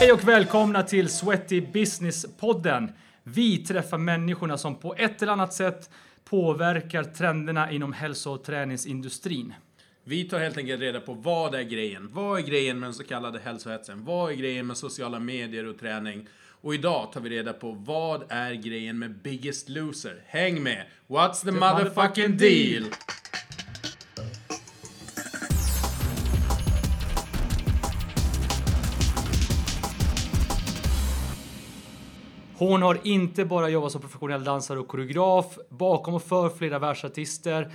Hej och välkomna till Sweaty Business-podden. Vi träffar människorna som på ett eller annat sätt påverkar trenderna inom hälso och träningsindustrin. Vi tar helt enkelt reda på vad är grejen? Vad är grejen med den så kallade hälsohetsen? Vad är grejen med sociala medier och träning? Och idag tar vi reda på vad är grejen med Biggest Loser? Häng med! What's the, motherfucking deal? Hon har inte bara jobbat som professionell dansare och koreograf bakom och för flera världsartister.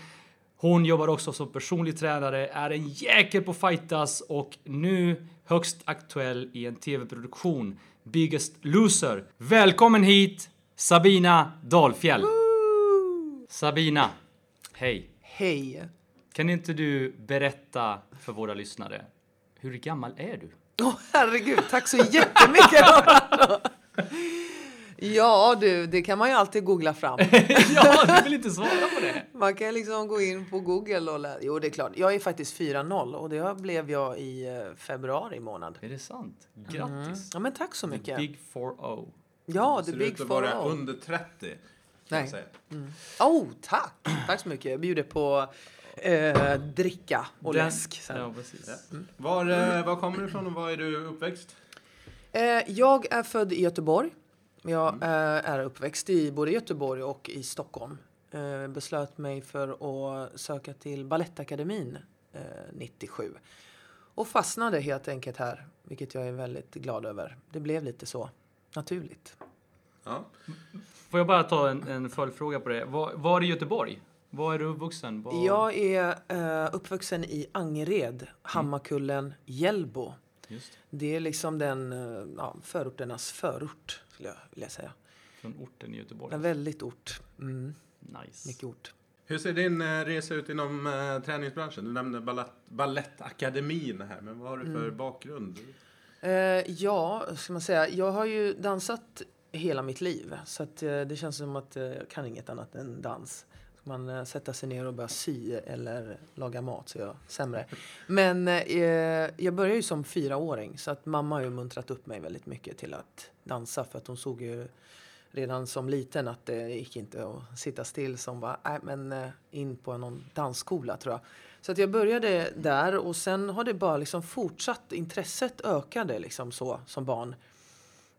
Hon jobbar också som personlig tränare, är en jäkel på fightas och nu högst aktuell i en tv-produktion, Biggest Loser. Välkommen hit, Sabina Dahlfjäll. Sabina, hej. Hej! Kan inte du berätta för våra lyssnare, hur gammal är du? Åh herregud, tack så jättemycket! ja du, det kan man ju alltid googla fram. ja, du vill inte svara på det. Man kan liksom gå in på Google och läsa. Jo, det är klart. Jag är faktiskt 4-0 och det blev jag i eh, februari månad. Är det sant? Grattis. Ja, men tack så mycket. Big 4-0. Ja, the Ser big ut att vara 4 under 30. kan Nej. säga. Oh, tack! Tack så mycket. Jag bjuder på eh, dricka och Den- läsk sen. Ja, precis. Var, eh, var kommer du ifrån och var är du uppväxt? Eh, jag är född i Göteborg. Jag eh, är uppväxt i både Göteborg och i Stockholm. Eh, beslöt mig för att söka till Balettakademin eh, 97. Och fastnade helt enkelt här, vilket jag är väldigt glad över. Det blev lite så naturligt. Ja. Får jag bara ta en, en följdfråga på det? Var, var i Göteborg? Var är du uppvuxen? Var... Jag är eh, uppvuxen i Angered, Hammarkullen, Hjällbo. Just det, Det är liksom den eh, ja, förorternas förort, skulle jag vilja säga. från orten i Göteborg. En väldigt ort. Mm, Nice. mycket ort. Hur ser din eh, resa ut inom eh, träningsbranschen? Du nämnde ballett, Balettakademin här, men vad har du för bakgrund? Eh, ja, ska man säga. Jag har ju dansat hela mitt liv. Så att, eh, det känns som att eh, jag kan inget annat än dans. Ska man eh, sätta sig ner och börja sy eller laga mat så är jag sämre. Men eh, jag började ju som fyraåring så att mamma har ju muntrat upp mig väldigt mycket till att dansa för att hon såg ju redan som liten att det gick inte att sitta still som var, nej men eh, in på någon dansskola tror jag. Så att jag började där och sen har det bara liksom fortsatt. Intresset ökade liksom så som barn.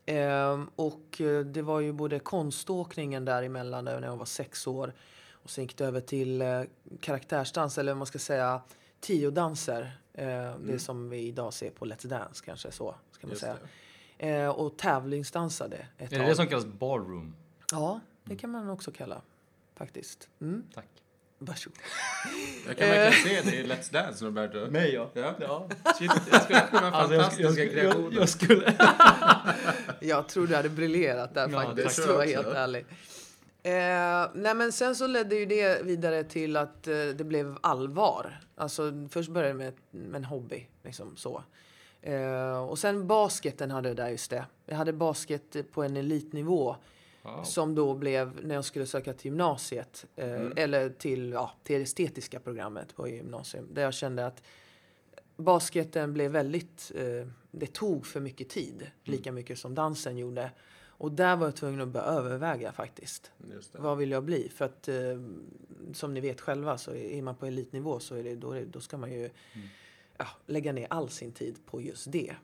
Ehm, och eh, det var ju både konståkningen däremellan när jag var sex år och sen gick det över till eh, karaktärsdans eller vad man ska säga tiodanser. Eh, Det som vi idag ser på Let's Dance kanske så ska man Just säga. det. Eh, och tävlingsdansade ett Är det tag. det som kallas ballroom? Ja, det kan man också kalla faktiskt. Mm. Tack. Varsågod. Jag kan verkligen se det i Let's Dance, Roberto. Mig ja. Ja. ja. Shit, jag skulle ha de här Alltså, jag, fantastiska jag, jag, jag skulle... Jag tror du hade briljerat där Ja, faktiskt, för att vara helt ärlig. Eh, nej men sen så ledde ju det vidare till att eh, det blev allvar. Alltså först började det med, med en hobby, liksom så. Eh, och sen basketen hade jag där just det. Jag hade basket på en elitnivå. Wow. Som då blev när jag skulle söka till gymnasiet. Eh, Eller till, ja, till det estetiska programmet på gymnasium. Där jag kände att basketen blev väldigt, eh, det tog för mycket tid. Lika mycket som dansen gjorde. Och där var jag tvungen att börja överväga faktiskt. Vad vill jag bli? För att eh, som ni vet själva så är man på elitnivå så är det, då, då ska man ju ja, lägga ner all sin tid på just det.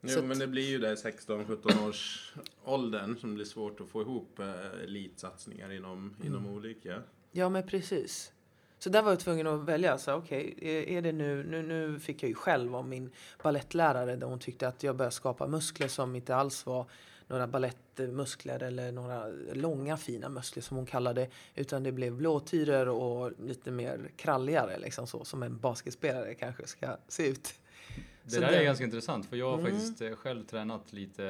Jo, Så men det blir ju där 16-17 års åldern som blir svårt att få ihop eh, elitsatsningar inom, inom olika. Ja, men precis. Så där var jag tvungen att välja. Så är- är det nu, nu... Nu fick jag ju själv av min ballettlärare där hon tyckte att jag började skapa muskler som inte alls var några balettmuskler eller några långa fina muskler som hon kallade Utan det blev blåtiror och lite mer kralligare liksom så som en basketspelare kanske ska se ut. Det Så där det- är ganska intressant för jag har Mm. faktiskt eh, själv tränat lite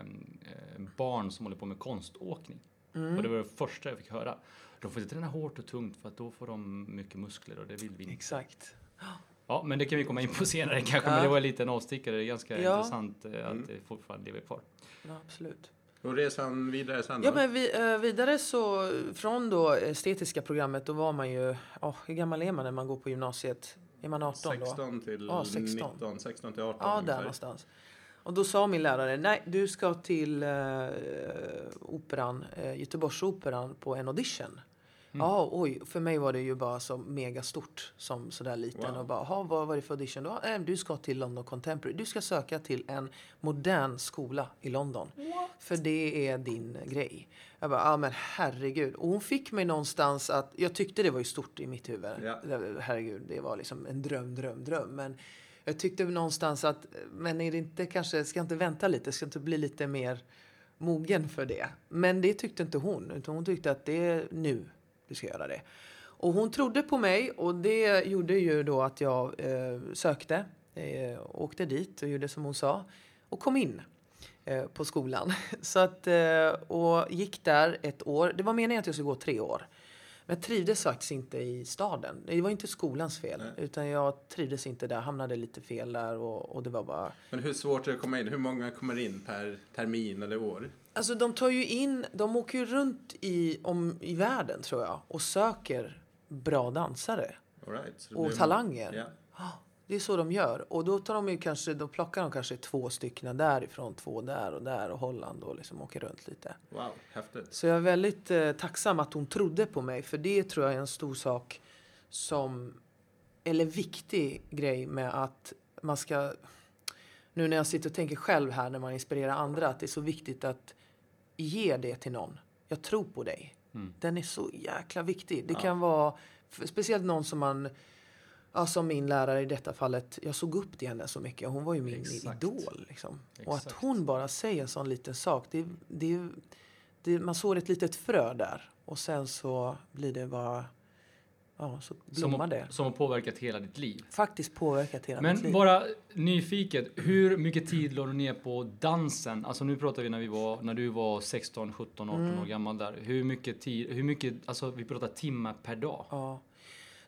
eh, barn som håller på med konståkning. Mm. Och det var det första jag fick höra. De får inte träna hårt och tungt för att då får de mycket muskler och det vill vi inte. Exakt. Ja, men det kan vi komma in på senare kanske. Men Ja. det var lite en avstickare. Det är ganska Ja. intressant eh, att Mm. det fortfarande lever kvar. Ja, absolut. Och resan vidare sen Ja, då? men vi, eh, vidare så från då estetiska programmet då var man ju, ja, hur gammal är man när man går på gymnasiet? Är man 18 då? 16 till Ja, 16. 19, 16 till 18 Ja, där ungefär. någonstans. Och då sa min lärare, nej du ska till eh, operan, eh, Göteborgsoperan på en audition. Ja, oj, för mig var det ju bara så mega stort som sådär liten. Wow. Och bara, "Ha, vad var det för audition då? Eh, du ska till London Contemporary. Du ska söka till en modern skola i London. För det är din grej. Jag bara, ja men herregud. Och hon fick mig någonstans att, jag tyckte det var ju stort i mitt huvud. Det- Herregud, det var liksom en dröm, dröm, dröm. Men jag tyckte någonstans att, men är det inte kanske, ska jag inte vänta lite? Ska jag inte bli lite mer mogen för det? Men det tyckte inte hon. Utan hon tyckte att det är nu du ska göra det. Och hon trodde på mig och det gjorde ju då att jag eh, sökte, eh, åkte dit och gjorde som hon sa och kom in eh, på skolan. Så att, eh, och gick där ett år. Det var meningen att jag skulle gå tre år. Men jag trivdes faktiskt inte i staden. Det var inte skolans fel. Utan jag trivdes inte där, hamnade lite fel där och, och det var bara... Men hur svårt är det att komma in? Hur många kommer in per termin eller år? Alltså de tar ju in, de åker ju runt i, om, i världen tror jag och söker bra dansare right, och talanger. Ja, Det är så de gör. Och då tar de ju kanske, då plockar de kanske två stycken därifrån, två där och där och Holland och liksom åker runt lite. Wow, häftigt. Så jag är väldigt eh, tacksam att hon trodde på mig för det tror jag är en stor sak som, eller viktig grej med att man ska, nu när jag sitter och tänker själv här när man inspirerar andra, att det är så viktigt att ge det till någon. Jag tror på dig. Den är så jäkla viktig. Det kan vara, speciellt någon som man, ja, som min lärare i detta fallet, jag såg upp till henne så mycket. Hon var ju min Exakt. idol. Liksom. Och att hon bara säger en sån liten sak, det, det, det, man sår ett litet frö där. Och sen så blir det bara, ja, så Som, blommar det. som har påverkat hela ditt liv. Faktiskt påverkat hela mitt Men liv. bara nyfiket, hur mycket tid la du ner på dansen? Alltså nu pratar vi när vi var, när du var 16, 17, 18 Mm. år gammal där. Hur mycket tid, hur mycket, alltså vi pratar timmar per dag. Ja.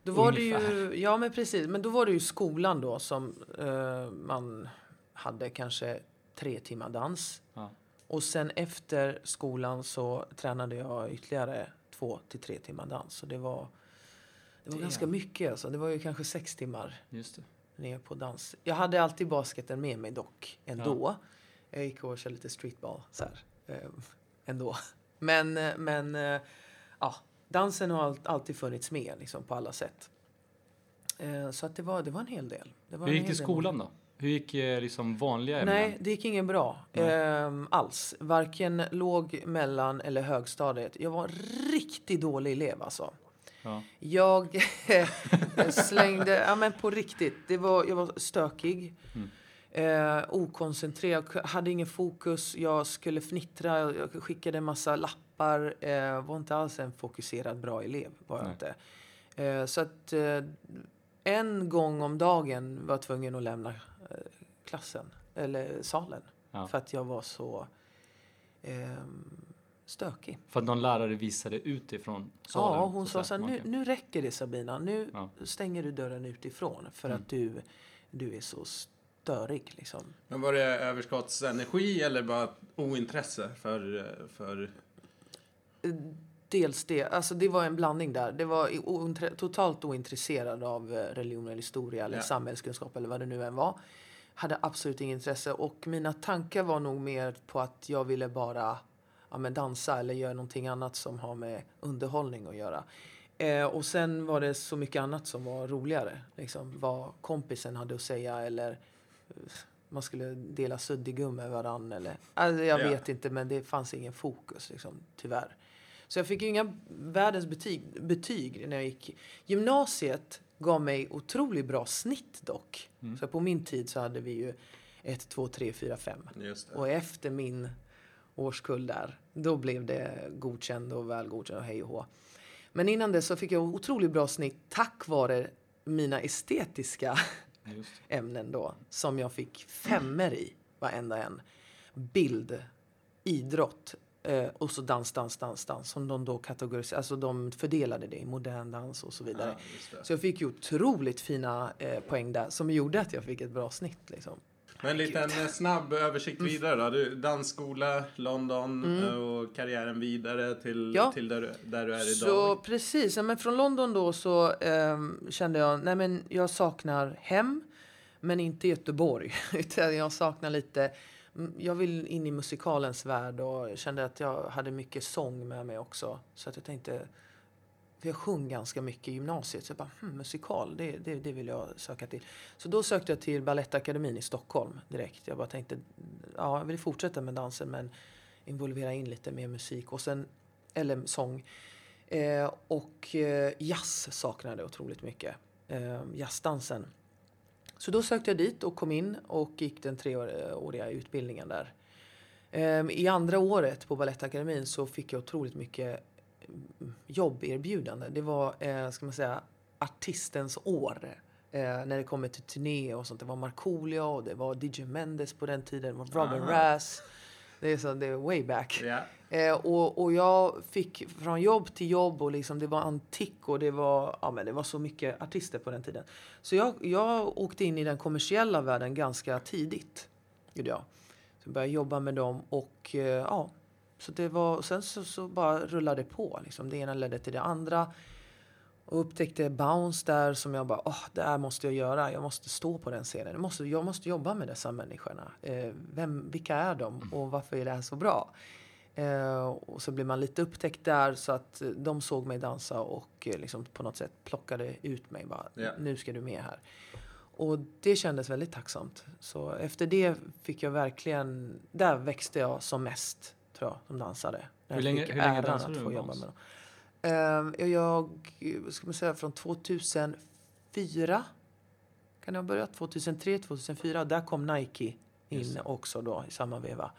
Då var det ju, ja men precis, men då var det ju skolan då som eh, man hade kanske tre timmar dans. Ja. Och sen efter skolan så tränade jag ytterligare två till tre timmar dans. Så det var, det var ganska mycket alltså. Det var ju kanske sex timmar Just det. ner på dans. Jag hade alltid basketen med mig dock, ändå. Jag gick och körde lite streetball så här, eh, ändå. Men, eh, men eh, ja, dansen har all- alltid funnits med liksom, på alla sätt. Eh, så att det, var, det var en hel del. Det var Hur gick det i skolan då? Hur gick liksom vanliga ämnen? Nej, det gick ingen bra ehm, alls. Varken låg, mellan eller högstadiet. Jag var en riktigt dålig elev alltså. Ja. Jag slängde, ja men på riktigt, det var, jag var stökig. Eh, okoncentrerad, hade ingen fokus, jag skulle fnittra, jag skickade en massa lappar. Eh, var inte alls en fokuserad bra elev. Var jag inte. Eh, så att eh, en gång om dagen var jag tvungen att lämna eh, klassen, eller salen. Ja. För att jag var så ehm, stökig. För att någon lärare visade utifrån salen? Ja, hon så sa att så här, nu, nu räcker det Sabina. Nu Ja. stänger du dörren utifrån för Mm. att du, du är så störig liksom. Men var det överskottsenergi eller bara ointresse för, för Dels det, alltså det var en blandning där. Det var ointre- totalt ointresserad av eh, religion eller historia eller Ja. samhällskunskap eller vad det nu än var. Hade absolut inget intresse och mina tankar var nog mer på att jag ville bara ja, men dansa eller göra någonting annat som har med underhållning att göra. Eh, och sen var det så mycket annat som var roligare. Liksom vad kompisen hade att säga eller eh, man skulle dela suddigum med varandra. Eller, alltså, jag Ja. vet inte, men det fanns ingen fokus liksom, tyvärr. Så jag fick ju inga världens betyg, betyg när jag gick. Gymnasiet gav mig otroligt bra snitt dock. Så på min tid så hade vi ju 1, 2, 3, 4, 5. just det. Och efter min årskull där, då blev det godkänd och väl godkänd och hej och hå. Men innan det så fick jag otroligt bra snitt tack vare mina estetiska ämnen då, som jag fick femmer i, varenda en. Bild, idrott eh, och så dans, dans, dans, dans, som de då kategoriserade, alltså de fördelade det i modern dans och så vidare. Ja, just det. Så jag fick ju otroligt fina eh, poäng där som gjorde att jag fick ett bra snitt liksom. Men en liten eh, snabb översikt vidare då. Du, dansskola, London eh, och karriären vidare till, Mm. Ja. till där, du- där du är Så idag. precis, ja, men från London då så ehm, kände jag, nej men jag saknar hem. Men inte Göteborg. Utan jag saknar lite... mm, Jag vill in i musikalens värld och kände att jag hade mycket sång med mig också. Så att jag tänkte... För jag sjöng ganska mycket i gymnasiet. Så jag bara, hmm, musikal, det, det, det vill jag söka till. Så då sökte jag till Balettakademin i Stockholm direkt. Jag bara tänkte, ja, jag vill fortsätta med dansen men involvera in lite mer musik och sen, eller sång. Eh, och eh, jazz saknade jag otroligt mycket. Eh, jazzdansen. Så då sökte jag dit och kom in och gick den treåriga utbildningen där. Eh, I andra året på Balettakademin så fick jag otroligt mycket jobberbjudande. Det var, eh, ska man säga, artistens år. Eh, när det kommer till turné och sånt. Det var Markoolio och det var DJ Mendes på den tiden. Det var Robin. Rass. Det är, så, det är way back. Ja. Eh, och, och jag fick från jobb till jobb och liksom det var antik och det var, ja, men det var så mycket artister på den tiden. Så jag, jag åkte in i den kommersiella världen ganska tidigt. Gjorde jag. Så jag började jobba med dem och eh, ja. Så det var, sen så, så bara rullade det på. Liksom. Det ena ledde till det andra. Och upptäckte Bounce där som jag bara, åh, det här måste jag göra. Jag måste stå på den scenen. Jag måste, jag måste jobba med dessa människorna. Eh, vem, vilka är de och varför är det här så bra? Eh, och så blev man lite upptäckt där så att eh, de såg mig dansa och eh, liksom på något sätt plockade ut mig. Bara, Ja. Nu ska du med här. Och det kändes väldigt tacksamt. Så efter det fick jag verkligen, där växte jag som mest tror jag, som dansare. När Hur jag länge- hur länge dansade att du jobba med dem. Eh, jag, vad ska man säga, från 2004 kan det ha börjat? 2003, 2004. Där kom Nike in det. också då i samma veva.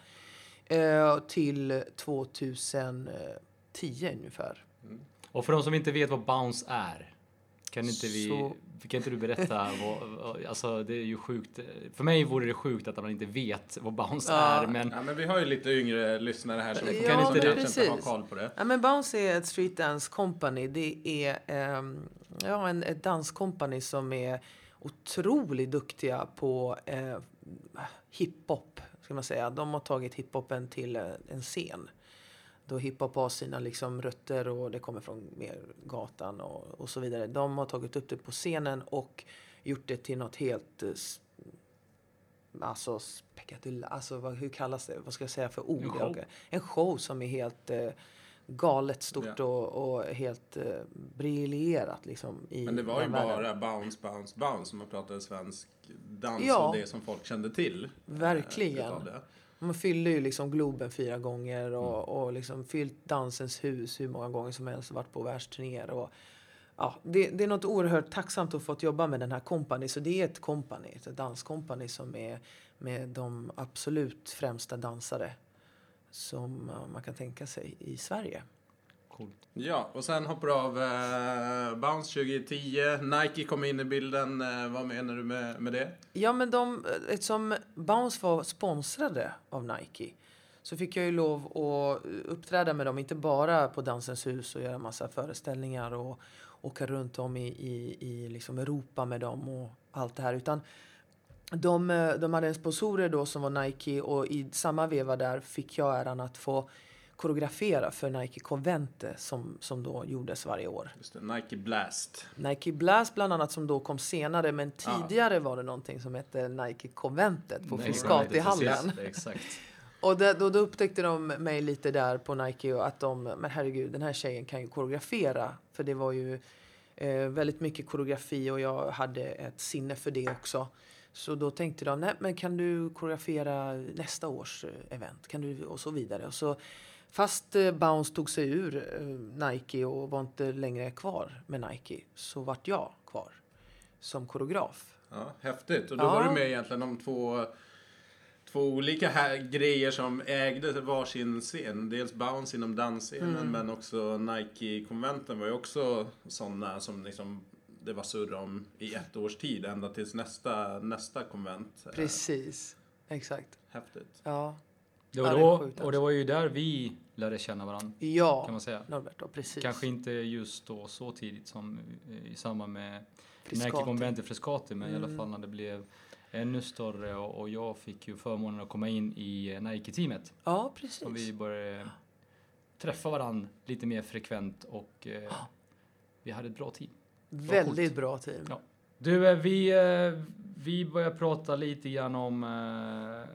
Eh, till 2010 ungefär. Och för de som inte vet vad bounce är. Kan inte vi... Så- Kan inte du berätta vad, Alltså det är ju sjukt. För mig vore det sjukt att man inte vet vad bounce Ja. är. Men Ja, men vi har ju lite yngre lyssnare här som Ja, kan inte kanske inte ha precis. koll på det. Ja, men Bounce är ett street dance company. Det är ehm, ja, en, ett danskompani som är otroligt duktiga på eh, hiphop. Ska man säga. De har tagit hiphopen till eh, en scen. Då hiphop har sina liksom rötter och det kommer från mer gatan och, och så vidare. De har tagit upp det på scenen och gjort det till något helt eh, Alltså alltså vad, hur kallas det? Vad ska jag säga för ord? En show. En show som är helt eh, galet stort Ja. och, och helt eh, briljerat liksom i Men det var ju bara bounce, bounce, bounce som man pratade svensk dans Ja. och det som folk kände till. eh, Verkligen. det. Man fyllde ju liksom Globen fyra gånger och, Mm. och liksom fyllt Dansens hus hur många gånger som helst och varit på världsturnéer. Och, ja, det, det är något oerhört tacksamt att fått jobba med den här kompani. Så det är ett kompani, ett danskompani som är med de absolut främsta dansare som man kan tänka sig i Sverige. Coolt. Ja, och sen hoppar du av eh, Bounce 2010. Nike kom in i bilden. Eh, vad menar du med, med det? Ja, men de, eftersom Bounce var sponsrade av Nike så fick jag ju lov att uppträda med dem, inte bara på Dansens hus och göra massa föreställningar och åka runt om i, i, i liksom Europa med dem och allt det här. Utan de, eh, de hade en sponsorer då som var Nike och i samma veva där fick jag äran att få koreografera för Nike Convente som, som då gjordes varje år. Just det, Nike Blast. Nike Blast bland annat som då kom senare men tidigare var det någonting som hette Nike Conventet på Frescatihallen. Exakt. Och det, då, då upptäckte de mig lite där på Nike och att de, men herregud den här tjejen kan ju koreografera. För det var ju eh, väldigt mycket koreografi och jag hade ett sinne för det också. Så då tänkte de, nej men kan du koreografera nästa års eh, event? Kan du, och så vidare. Och så, fast eh, Bounce tog sig ur eh, Nike och var inte längre kvar med Nike så vart jag kvar som koreograf. Ja, häftigt. Och då Ja. var du med egentligen om två, två olika här grejer som ägde varsin scen. Dels Bounce inom dansscenen Mm. men också Nike-konventen var ju också sådana som liksom det var surr om i ett års tid ända tills nästa, nästa konvent. Eh, Precis, exakt. Häftigt. Ja, Det var då, sjukt, och det var ju där vi lärde känna varandra. ja. Kan man säga. Norberto, precis. Kanske inte just då så tidigt som i samband med. Nike Frescati, men i alla Mm. fall när det blev ännu större och, och jag fick ju förmånen att komma in i eh, Nike-teamet. Ja, precis. Som vi började träffa varandra lite mer frekvent och eh, vi hade ett bra team. Väldigt bra team. Ja. Du, eh, vi, eh, vi börjar prata lite grann om eh,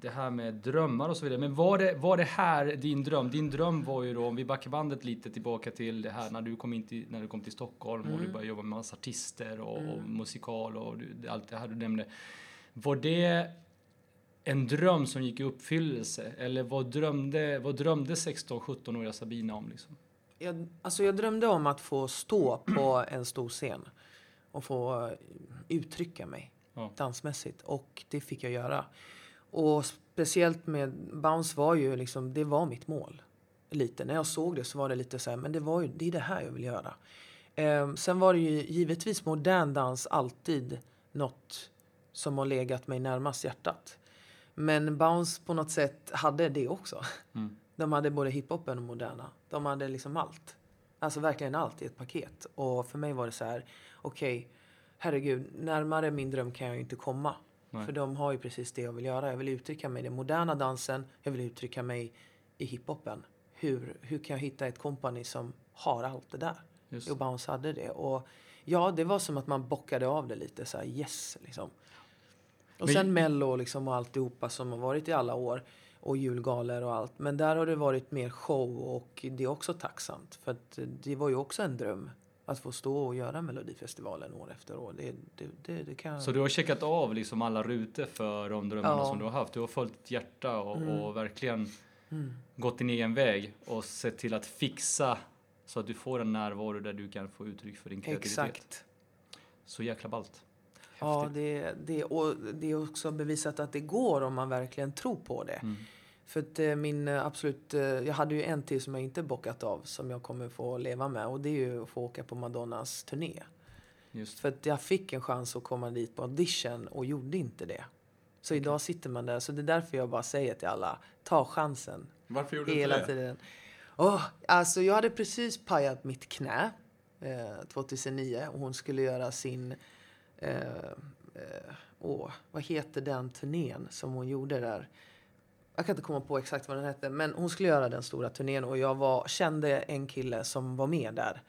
det här med drömmar och så vidare. Men var det, var det här din dröm? Din dröm var ju då, om vi backar bandet lite tillbaka till det här när du kom, in till, när du kom till Stockholm och du Mm. började jobba med massa artister och, och musikal och du, allt det här du nämnde. Var det en dröm som gick i uppfyllelse? Eller vad drömde, vad drömde 16-17-åriga Sabina om? Liksom? Jag, alltså jag drömde om att få stå på en stor scen och få uttrycka mig Ja. dansmässigt. Och det fick jag göra. Och speciellt med Bounce var ju liksom, det var mitt mål. Lite. När jag såg det så var det lite så här, men det var ju, det är det här jag vill göra. Ehm, sen var det ju givetvis modern dans alltid något som har legat mig närmast hjärtat. Men Bounce på något sätt hade det också. Mm. De hade både hiphopen och moderna. De hade liksom allt. Alltså verkligen allt i ett paket. Och för mig var det så här, okej, herregud, närmare min dröm kan jag ju inte komma. Nej. För de har ju precis det jag vill göra. Jag vill uttrycka mig i den moderna dansen, jag vill uttrycka mig i hiphopen. Hur, hur kan jag hitta ett kompani som har allt det där? Just. Och Bounce hade det. Och ja, det var som att man bockade av det lite så här, yes, liksom. Och Men- sen Mello liksom och alltihopa som har varit i alla år. Och julgaler och allt. Men där har det varit mer show och det är också tacksamt. För det var ju också en dröm. Att få stå och göra Melodifestivalen år efter år. Det, det, det, det kan... Så du har checkat av liksom alla rutor för de drömmarna Ja. som du har haft. Du har följt ditt hjärta och, Mm. och verkligen Mm. gått din egen väg och sett till att fixa så att du får en närvaro där du kan få uttryck för din kreativitet. Exakt. Så jäkla ballt. Ja, Häftigt. det, det, och det är också bevisat att det går om man verkligen tror på det. Mm. För att eh, min eh, absolut... eh, Jag hade ju en till som jag inte bockat av som jag kommer få leva med. Och det är ju att få åka på Madonnas turné. Just. För att jag fick en chans att komma dit på audition och gjorde inte det. Så idag sitter man där. Så det är därför jag bara säger till alla, ta chansen. Varför gjorde du Hela inte det? tiden. Åh, alltså jag hade precis pajat mitt knä eh, 2009 och hon skulle göra sin... Eh, eh, åh, vad heter den turnén som hon gjorde där? Jag kan inte komma på exakt vad den hette, men hon skulle göra den stora turnén och jag var, kände en kille som var med där.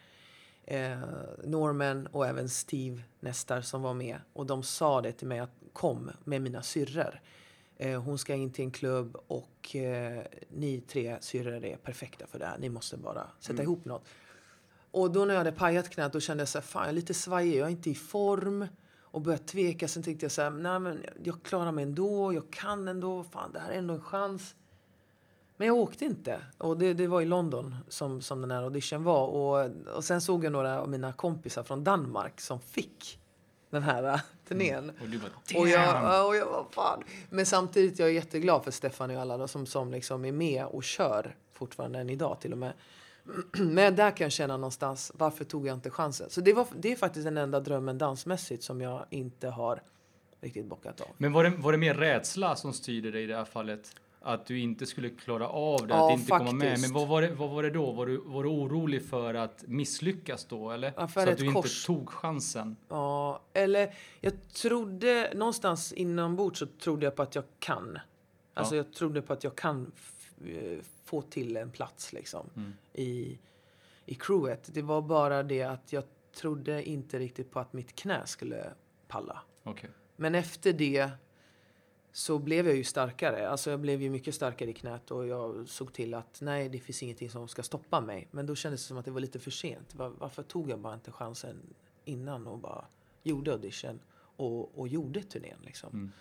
Eh, Norman och även Steve Nestar som var med. Och de sa det till mig att kom med mina syrror. Eh, hon ska in till en klubb och eh, ni tre syrror är perfekta för det här. Ni måste bara sätta ihop något. Och då när jag hade pajat knät då kände jag så här, fan jag är lite svajig, jag är inte i form. Och började tveka. Sen tänkte jag så här, nej men jag klarar mig ändå, jag kan ändå, fan det här är ändå en chans. Men jag åkte inte. Och det, det var i London som, som den här audition var. Och, och sen såg jag några av mina kompisar från Danmark som fick den här äh, turnén. Och du bara, Och jag, och jag fan. Men samtidigt jag är jätteglad för Stefan och alla som, som liksom är med och kör fortfarande än idag till och med. Men där kan jag känna någonstans, varför tog jag inte chansen? Så det, var, det är faktiskt den enda drömmen dansmässigt som jag inte har riktigt bockat av. Men var det, var det mer rädsla som styrde dig i det här fallet? Att du inte skulle klara av det, Ja, att inte komma med. faktiskt. Men vad var det, vad var det då? Var du, var du orolig för att misslyckas då, eller? Ja, Så att du kors. inte tog chansen? Ja, eller jag trodde någonstans inombords så trodde jag på att jag kan. Alltså Ja. jag trodde på att jag kan få till en plats liksom Mm. i, i crewet. Det var bara det att jag trodde inte riktigt på att mitt knä skulle palla. Okej. Men efter det så blev jag ju starkare. Alltså jag blev ju mycket starkare i knät och jag såg till att nej, det finns ingenting som ska stoppa mig. Men då kändes det som att det var lite för sent. Var, varför tog jag bara inte chansen innan och bara gjorde audition och, och gjorde turnén liksom? Mm.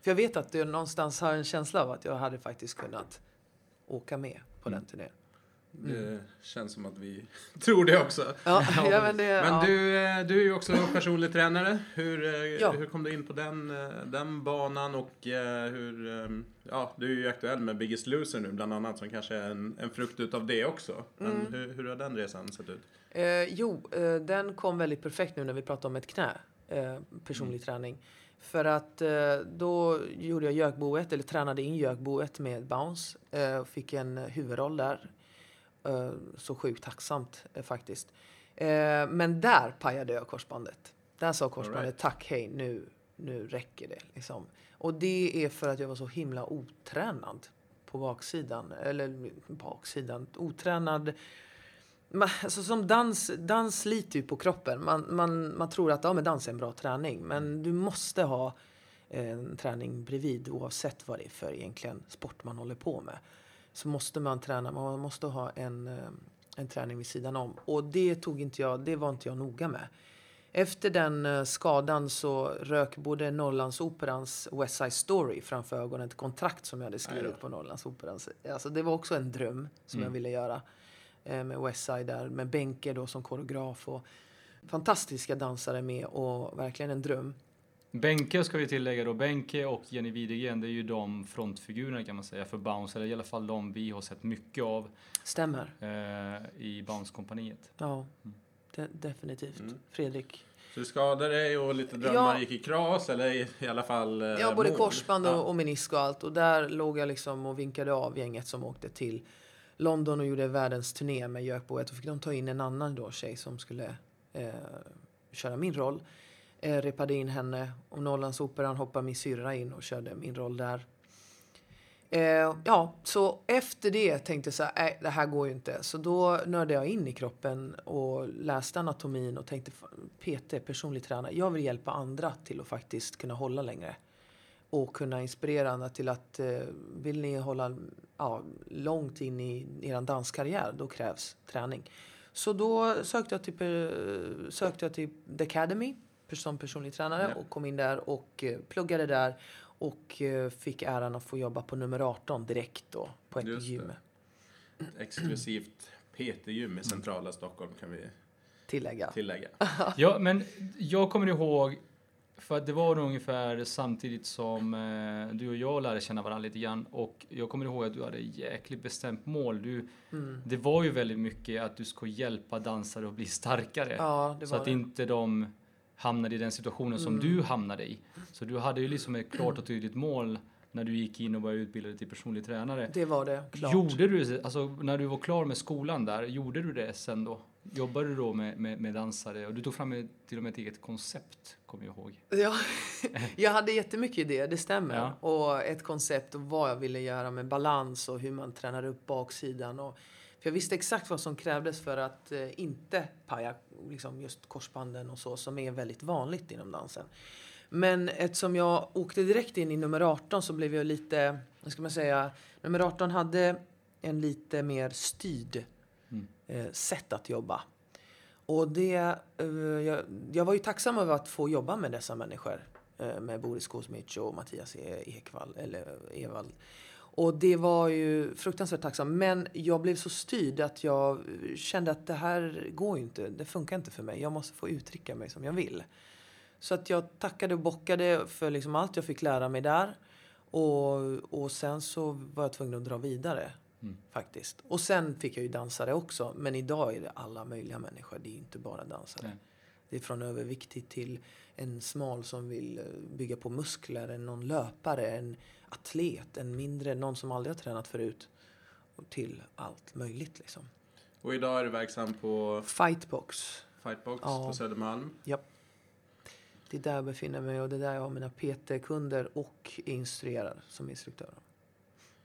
För jag vet att jag någonstans har en känsla av att jag hade faktiskt kunnat åka med på Mm. den turnén. Det känns som att vi tror det också. Ja, ja, men det, Men ja. du, eh, du är ju också personlig tränare. Hur, eh, hur kom du in på den, eh, den banan och hur... eh, Ja, du är ju aktuell med Biggest Loser nu bland annat som kanske är en, en frukt utav det också. Men Mm. hur, hur har den resan sett ut? Eh, jo, eh, den kom väldigt perfekt nu när vi pratar om ett knä. Eh, personlig Mm. träning. För att eh, då gjorde jag gökboet, eller tränade in gökboet med bounce. Eh, och fick en huvudroll där. Eh, så sjukt tacksamt faktiskt. Men där pajade jag korsbandet. Där sa korsbandet Alright. tack, hej, nu, nu räcker det. Liksom. Och det är för att jag var så himla otränad på baksidan. Eller baksidan, otränad man, alltså som dans, dans sliter ju på kroppen. Man, man, man tror att ja, men dans är en bra träning, men du måste ha en träning bredvid oavsett vad det är för egentligen sport man håller på med. Så måste man träna, man måste ha en, eh, en träning vid sidan om. Och det tog inte jag, det var inte jag noga med. Efter den eh, skadan så rök både Norrlandsoperans West Side Story framför ögonen ett kontrakt som jag hade skrivit på Norrlandsoperan. Alltså det var också en dröm som Mm. jag ville göra eh, med West Side där, med Benke då som koreograf och fantastiska dansare med och verkligen en dröm. Benke ska vi tillägga då. Benke och Jenny Widegren, det är ju de frontfigurerna kan man säga för Bounce, eller i alla fall de vi har sett mycket av Stämmer. eh, i Bounce-kompaniet. Ja, de, definitivt. Mm. Fredrik. Så du skadade dig och lite drömmar Ja. gick i kras eller i, i alla fall eh, Ja, både mål? korsband och, Ja. och menisk och allt. Och där låg jag liksom och vinkade av gänget som åkte till London och gjorde världens turné med Jökboet. Då fick de ta in en annan då tjej som skulle eh, köra min roll. Eh, repade in henne och Norrlandsoperan hoppade min syrra in och körde min roll där. Eh, ja, så efter det tänkte jag så här, nej, det här går ju inte. Så då nördade jag in i kroppen och läste anatomin och tänkte, PT, personlig tränare, jag vill hjälpa andra till att faktiskt kunna hålla längre. Och kunna inspirera andra till att, eh, vill ni hålla ja, långt in i er danskarriär, då krävs träning. Så då sökte jag till, eh, sökte jag till The Academy som personlig tränare Ja. och kom in där och eh, pluggade där och eh, fick äran att få jobba på nummer 18 direkt då på ett Just det. gym. Exklusivt PT-gym i centrala Stockholm kan vi Tillägga. tillägga. Ja, men jag kommer ihåg, för att det var nog ungefär samtidigt som eh, du och jag lärde känna varandra lite grann och jag kommer ihåg att du hade jäkligt bestämt mål. Du, Mm. Det var ju väldigt mycket att du ska hjälpa dansare att bli starkare. Ja, så att det. inte de hamnade i den situationen som Mm. du hamnade i. Så du hade ju liksom ett klart och tydligt mål när du gick in och började utbilda dig till personlig tränare. Det var det, klart. Gjorde du alltså när du var klar med skolan där, gjorde du det sen då? Jobbade du då med, med, med dansare och du tog fram ett, till och med ett eget koncept, kommer jag ihåg. Ja, jag hade jättemycket idéer, det stämmer. Ja. Och ett koncept och vad jag ville göra med balans och hur man tränar upp baksidan. Och, för jag visste exakt vad som krävdes för att eh, inte paja liksom just korsbanden och så, som är väldigt vanligt inom dansen. Men eftersom jag åkte direkt in i nummer 18 så blev jag lite, vad ska man säga, nummer 18 hade en lite mer styrd Eh, sätt att jobba. Och det, eh, jag, jag var ju tacksam över att få jobba med dessa människor. Eh, med Boris Kosmic och Mattias e, Ekvall, eller Evald. Och det var ju fruktansvärt tacksam. Men jag blev så styrd att jag kände att det här går ju inte. Det funkar inte för mig. Jag måste få uttrycka mig som jag vill. Så att jag tackade och bockade för liksom allt jag fick lära mig där. Och, och sen så var jag tvungen att dra vidare. Mm. Faktiskt. Och sen fick jag ju dansare också. Men idag är det alla möjliga människor. Det är inte bara dansare. Nej. Det är från överviktig till en smal som vill eh, bygga på muskler, en någon löpare, en atlet, en mindre, någon som aldrig har tränat förut. Och till allt möjligt liksom. Och idag är du verksam på Fightbox. Fightbox Ja. på Södermalm. Det är där jag befinner mig och det är där jag har mina PT-kunder och instruerar som instruktör.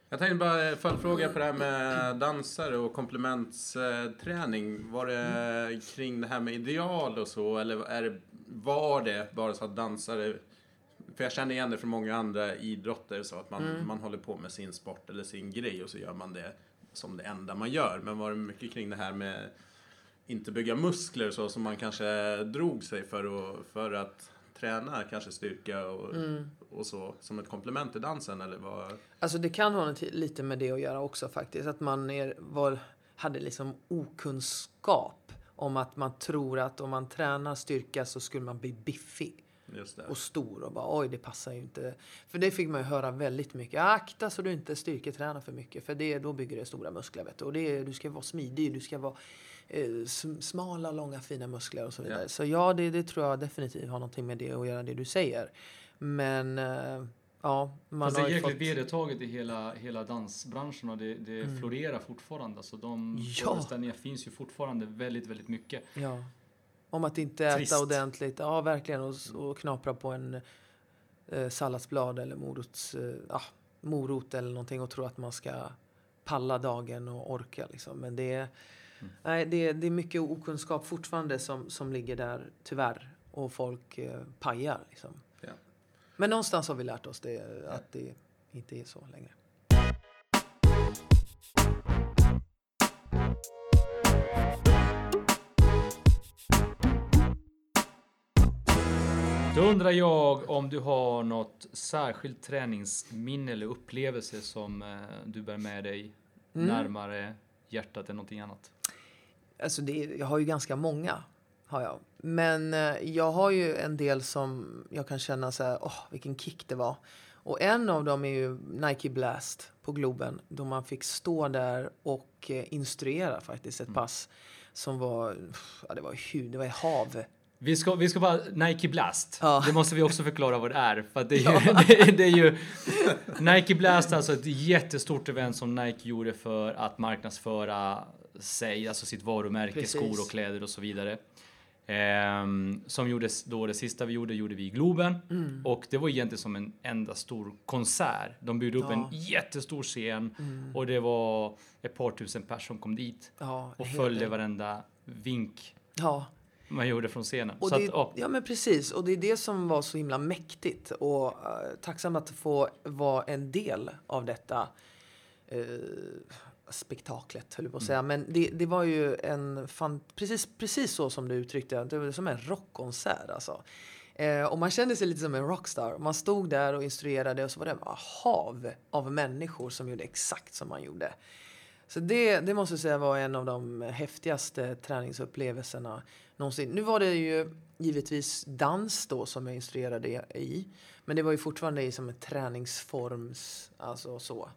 Jag tänkte bara följdfråga på det här med dansare och komplementsträning. Var det kring det här med ideal och så eller är det, var det bara så att dansare för jag känner igen det från många andra idrotter så att man, Mm. man håller på med sin sport eller sin grej och så gör man det som det enda man gör. Men var det mycket kring det här med inte bygga muskler så som man kanske drog sig för att, för att träna kanske styrka och, Mm. Och så som ett komplement till dansen eller vad? Alltså det kan ha lite med det att göra också faktiskt. Att man är, var, hade liksom okunskap om att man tror att om man tränar styrka så skulle man bli biffig och stor och bara oj det passar ju inte. För det fick man ju höra väldigt mycket. Akta så du inte styrketränar för mycket för det, då bygger det stora muskler. Vet du. Och det, du ska vara smidig, du ska vara eh, sm- smala, långa, fina muskler och så vidare. Ja. Så ja, det, det tror jag definitivt har någonting med det att göra, det du säger. Men eh, ja, man Fast det har är ju jäkligt fått... vedertaget i hela, hela dansbranschen och det, det florerar fortfarande. Alltså de Mm. Ja. finns ju fortfarande väldigt, väldigt mycket. Ja. Om att inte äta Trist. ordentligt. Ja, verkligen. Och, och knapra på en eh, salladsblad eller morots, eh, ja, morot eller någonting och tro att man ska palla dagen och orka. Liksom. Men det, Nej, det, det är mycket okunskap fortfarande som, som ligger där, tyvärr. Och folk eh, pajar liksom. Men någonstans har vi lärt oss det, att det inte är så längre. Då undrar jag om du har något särskilt träningsminne eller upplevelse som eh, du bär med dig Mm. närmare hjärtat än någonting annat? Alltså det, jag har ju ganska många. Har jag. Men eh, jag har ju en del som jag kan känna så här, åh vilken kick det var. Och en av dem är ju Nike Blast på Globen. Då man fick stå där och eh, instruera faktiskt ett pass. Som var, ja det var ju, det var i hav. Vi ska, vi ska bara, Nike Blast. Ja. Det måste vi också förklara vad det är. För det, är ju, det, det är ju... Nike Blast är alltså ett jättestort event som Nike gjorde för att marknadsföra sig, alltså sitt varumärke, Precis. skor och kläder och så vidare. Ehm, som gjordes då, det sista vi gjorde, gjorde vi i Globen. Mm. Och det var egentligen som en enda stor konsert. De byggde upp Ja. Mm. en jättestor scen och det var ett par tusen personer som kom dit Ja, och följde varenda vink Ja, man gjorde från scenen. Och så det, att, ja, ja men precis, och det är det som var så himla mäktigt och uh, tacksam att få vara en del av detta eh, spektaklet, höll jag på att säga. Men det, det var ju en fan, precis, precis så som du uttryckte det, det var som en rockkonsert alltså. Eh, och man kände sig lite som en rockstar. Man stod där och instruerade och så var det ett hav av människor som gjorde exakt som man gjorde. Så det, det måste jag säga var en av de häftigaste träningsupplevelserna någonsin. Nu var det ju givetvis dans då som jag instruerade i. Men det var ju fortfarande i som en träningsforms, alltså så.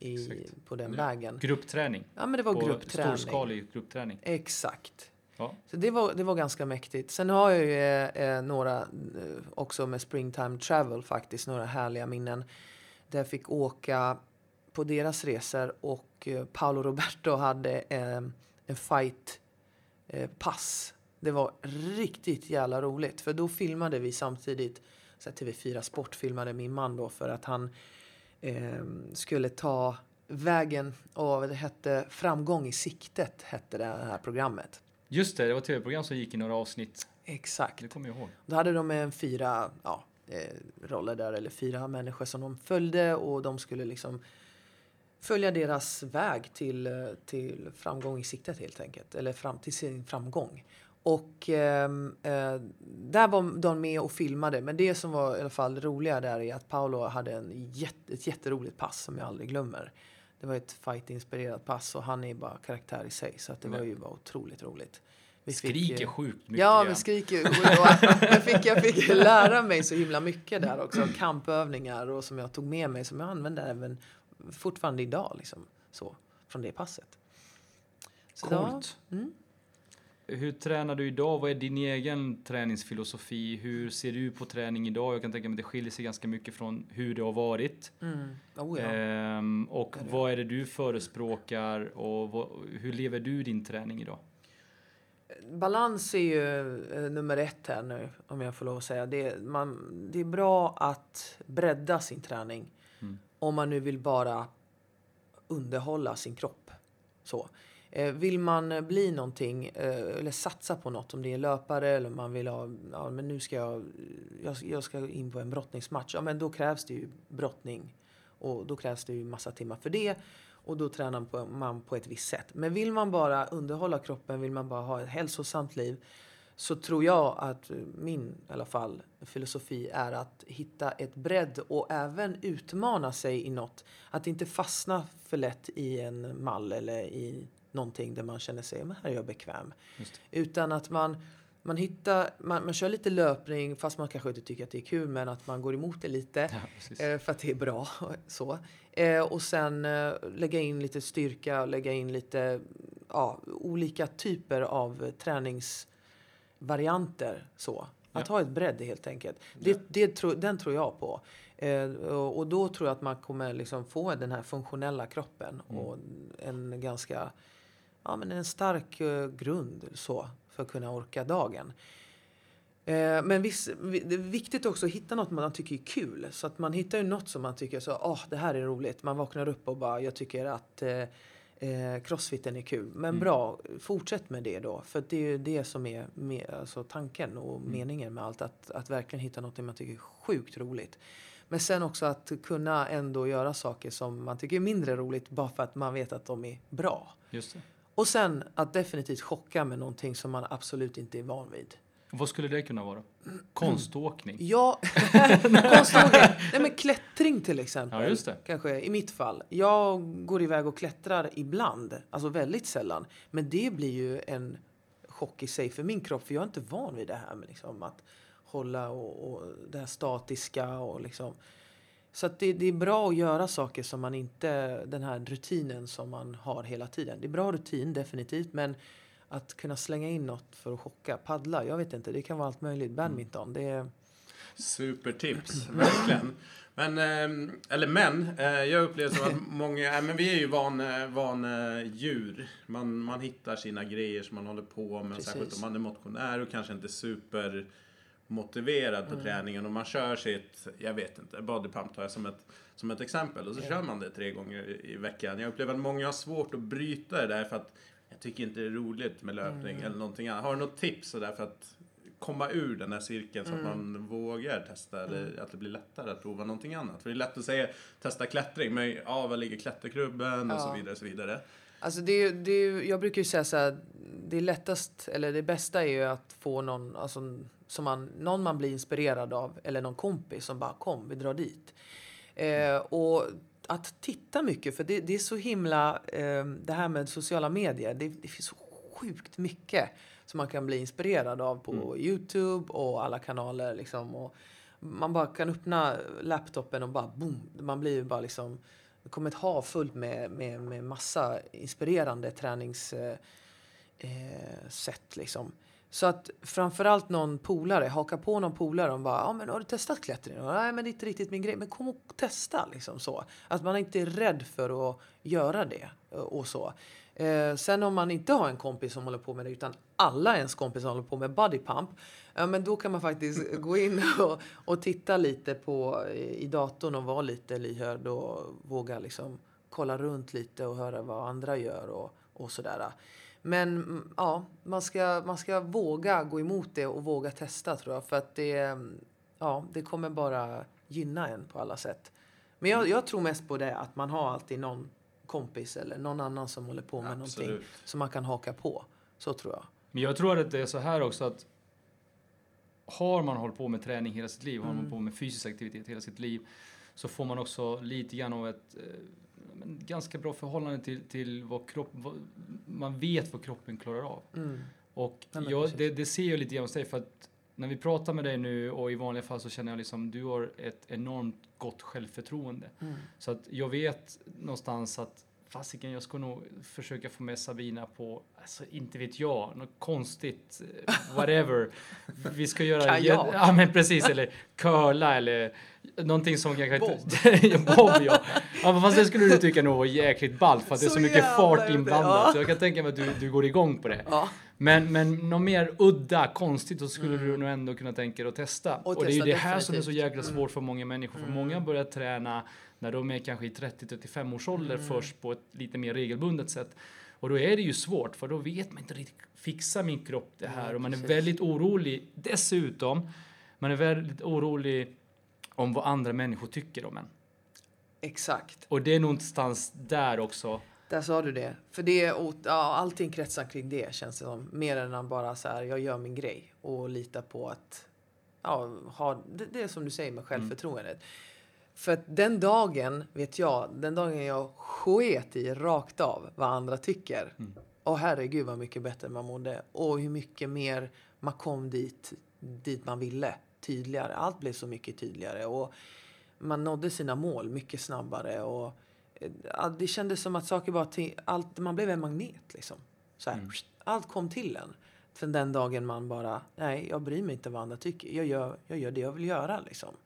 I, på den vägen. gruppträning. Ja men det var på gruppträning. Storskalig gruppträning. Exakt. Ja. Så det var, det var ganska mäktigt. Sen har jag ju eh, eh, några eh, också med Springtime Travel faktiskt, några härliga minnen. Där jag fick åka på deras resor och eh, Paolo Roberto hade eh, en fight eh, pass. Det var riktigt jävla roligt för då filmade vi samtidigt, så här TV4 Sport filmade min man då för att han eh, skulle ta vägen och det hette Framgång i siktet hette det här programmet. Just det, det var tv-program som gick i några avsnitt. Exakt. Det kommer jag ihåg. Då hade de en fyra ja, eh, roller där, eller fyra människor som de följde och de skulle liksom följa deras väg till, eh, till framgång i siktet helt enkelt. Eller fram till sin framgång. Och ehm, eh, där var de med och filmade. Men det som var i alla fall roliga där är att Paolo hade en jätte, ett jätteroligt pass som jag aldrig glömmer. Det var ett fight-inspirerat pass och han är bara karaktär i sig. Så att det var ju bara otroligt roligt. Vi fick, Skriker eh, sjukt mycket. Ja, vi skriker. Jag, fick, jag fick lära mig så himla mycket där också. Kampövningar och som jag tog med mig som jag använder även fortfarande idag. Liksom, så, från det passet. Så Coolt. mm. Hur tränar du idag? Vad är din egen träningsfilosofi? Hur ser du på träning idag? Jag kan tänka mig att det skiljer sig ganska mycket från hur det har varit. Mm. Oh, ja. Ehm, och är vad är det du förespråkar och vad, hur lever du din träning idag? Balans är ju eh, nummer ett här nu, om jag får lov att säga. Det, man, det är bra att bredda sin träning. Mm. Om man nu vill bara underhålla sin kropp. Så. Eh, vill man eh, bli någonting eh, eller satsa på något, om det är löpare eller man vill ha, ja men nu ska jag, jag, ska in på en brottningsmatch. Ja men då krävs det ju brottning. Och då krävs det ju massa timmar för det. Och då tränar på- man på ett visst sätt. Men vill man bara underhålla kroppen, vill man bara ha ett hälsosamt liv. Så tror jag att min i alla fall filosofi är att hitta ett bredd och även utmana sig i något. Att inte fastna för lätt i en mall eller i någonting där man känner sig, men här är jag bekväm. Utan att man, man hittar, man, man kör lite löpning fast man kanske inte tycker att det är kul men att man går emot det lite. Ja. Eh, för att det är bra. Så. Eh, och sen eh, lägga in lite styrka, lägga in lite ja, olika typer av träningsvarianter. Så. Att Ja. ha ett bredd helt enkelt. Det, det tro, den tror jag på. Eh, och, och då tror jag att man kommer liksom få den här funktionella kroppen och en ganska ja, men en stark eh, grund så, för att kunna orka dagen. Eh, men viss, vi- det är viktigt också att hitta något man tycker är kul. Så att man hittar ju något som man tycker så, åh, det här är roligt. Man vaknar upp och bara, jag tycker att eh, Eh, crossfiten är kul, men Mm. bra. Fortsätt med det då. För det är ju det som är med, alltså tanken och Mm. meningen med allt. Att, att verkligen hitta något man tycker är sjukt roligt. Men sen också att kunna ändå göra saker som man tycker är mindre roligt bara för att man vet att de är bra. Just det. Och sen att definitivt chocka med någonting som man absolut inte är van vid. Vad skulle det kunna vara? Konståkning? Ja, konståkning. Nej men klättring till exempel. Ja, just det. Kanske i mitt fall. Jag går iväg och klättrar ibland, alltså väldigt sällan. Men det blir ju en chock i sig för min kropp, för jag är inte van vid det här med liksom att hålla och, och det här statiska och liksom. Så det, det är bra att göra saker som man inte, den här rutinen som man har hela tiden. Det är bra rutin definitivt, men att kunna slänga in något för att chocka, paddla, jag vet inte, det kan vara allt möjligt. Badminton, det är... Supertips, verkligen. Men, eh, eller men, eh, jag upplever som att många, eh, men vi är ju van, eh, van djur. Man, man hittar sina grejer som man håller på med, Precis. särskilt om man är motionär och kanske inte super motiverad på träningen och man kör sitt, jag vet inte, bodypump tar jag som ett, som ett exempel och så kör man det tre gånger i- veckan. Jag upplever att många har svårt att bryta det där för att jag tycker inte det är roligt med löpning eller någonting annat. Har du något tips sådär för att komma ur den här cirkeln så att man vågar testa eller att det blir lättare att prova någonting annat? För det är lätt att säga testa klättring, men ja, var ligger klätterklubben och så Ja. vidare och så vidare. Alltså det, är det, är jag brukar ju säga så här, det lättast, eller det bästa är ju att få någon, alltså, som man, någon man blir inspirerad av, eller någon kompis som bara kom, vi drar dit. Eh, och att titta mycket, för det, det är så himla, eh, det här med sociala medier, det, det finns så sjukt mycket som man kan bli inspirerad av på Youtube och alla kanaler liksom. Och man bara kan öppna laptopen och bara boom, man blir ju bara liksom det kommer ett hav fullt med, med, med massa inspirerande träningssätt. Eh, eh liksom. Så att framförallt någon polare, haka på någon polare och bara, ja men har du testat klättring? Och, Nej men det är inte riktigt min grej, men kom och testa liksom så. Att man inte är rädd för att göra det eh, och så. Eh, sen om man inte har en kompis som håller på med det utan alla ens kompisar håller på med bodypump. Ja, men då kan man faktiskt gå in och, och titta lite på i datorn och vara lite lyhörd och våga liksom kolla runt lite och höra vad andra gör och, och sådär. Men ja, man ska, man ska våga gå emot det och våga testa tror jag. För att det, ja, det kommer bara gynna en på alla sätt. Men jag, jag tror mest på det att man har alltid någon kompis eller någon annan som håller på med någonting Absolut. som man kan haka på. Så tror jag. Men jag tror att det är så här också att har man hållit på med träning hela sitt liv, har man på med fysisk aktivitet hela sitt liv, så får man också lite grann av ett eh, ganska bra förhållande till, till vad kropp, vad, man vet vad kroppen klarar av. Mm. Och Nej, jag, det, det ser jag lite grann hos dig för att när vi pratar med dig nu och i vanliga fall så känner jag liksom du har ett enormt gott självförtroende. Mm. Så att jag vet någonstans att fasiken, jag ska nog försöka få med Sabina på, alltså inte vet jag, något konstigt, eh, whatever. Vi ska göra... Kajak. Ja men precis, eller curla eller någonting som kanske... Bob. ja, Bob ja. ja. Fast det skulle du tycka nog var jäkligt ballt för att det är Så så mycket fart inblandat. ja. Så jag kan tänka mig att du, du går igång på det. Ja. Men, men något mer udda, konstigt, så skulle du nog ändå kunna tänka dig att testa. Och, Och det är ju testa, det här som är så jäkla svårt för många människor. För många börjar träna när de är kanske i 30-35 års ålder först på ett lite mer regelbundet sätt. Och då är det ju svårt, för då vet man inte riktigt, fixar min kropp det här? Och man är precis. väldigt orolig. Dessutom, man är väldigt orolig om vad andra människor tycker om en. Exakt. Och det är någonstans där också. Där sa du det. För det, är ja, allting kretsar kring det känns det som. Mer än att bara så här, jag gör min grej och lita på att ja, ha, det, det är som du säger med självförtroendet. För att den dagen, vet jag, den dagen jag sket i rakt av vad andra tycker. Och herregud vad mycket bättre man mådde. Och hur mycket mer man kom dit, dit man ville. Tydligare. Allt blev så mycket tydligare. Och man nådde sina mål mycket snabbare. Och eh, det kändes som att saker till, allt, man blev en magnet liksom. Så här, Allt kom till en. Sen den dagen man bara, nej jag bryr mig inte vad andra tycker. Jag gör, jag gör det jag vill göra liksom.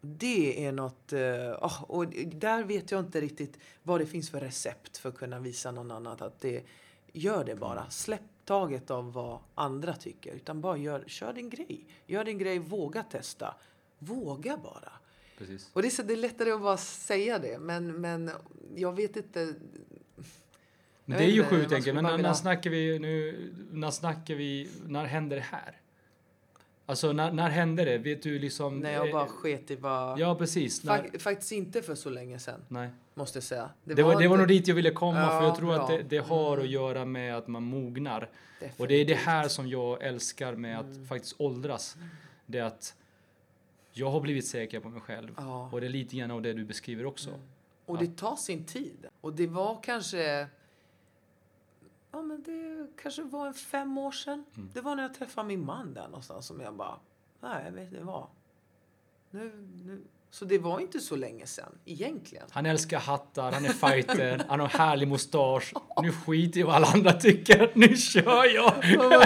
Det är något, eh, ah, och där vet jag inte riktigt vad det finns för recept för att kunna visa någon annan att det, gör det bara. Släpp taget av vad andra tycker. Utan bara gör, kör din grej. Gör din grej, våga testa. Våga bara. Precis. Och det är, så, det är lättare att bara säga det, men, men jag vet inte. Men det är ju sjukt enkelt. Men när, när snackar vi nu? När snackar vi? När händer det här? Alltså när, när hände det? Vet du liksom? När jag bara sket i vad... Ja, precis. När, Fak- faktiskt inte för så länge sedan, nej. måste jag säga. Det var, det var nog dit jag ville komma, för Ja, jag tror att bra. det, det har Mm. att göra med att man mognar. Och det är det här som jag älskar med att Mm. faktiskt åldras. Det är att jag har blivit säker på mig själv. Ja. Och det är lite grann av det du beskriver också. Och det tar sin tid. Och det var kanske... Ja, men det kanske var en fem år sedan. Mm. Det var när jag träffade min man där någonstans som jag bara... Nej, jag vet det var. Nu, nu. Så det var inte så länge sedan, egentligen. Han älskar hattar, han är fighter, han har härlig mustasch. Nu skiter jag i vad alla andra tycker, nu kör jag!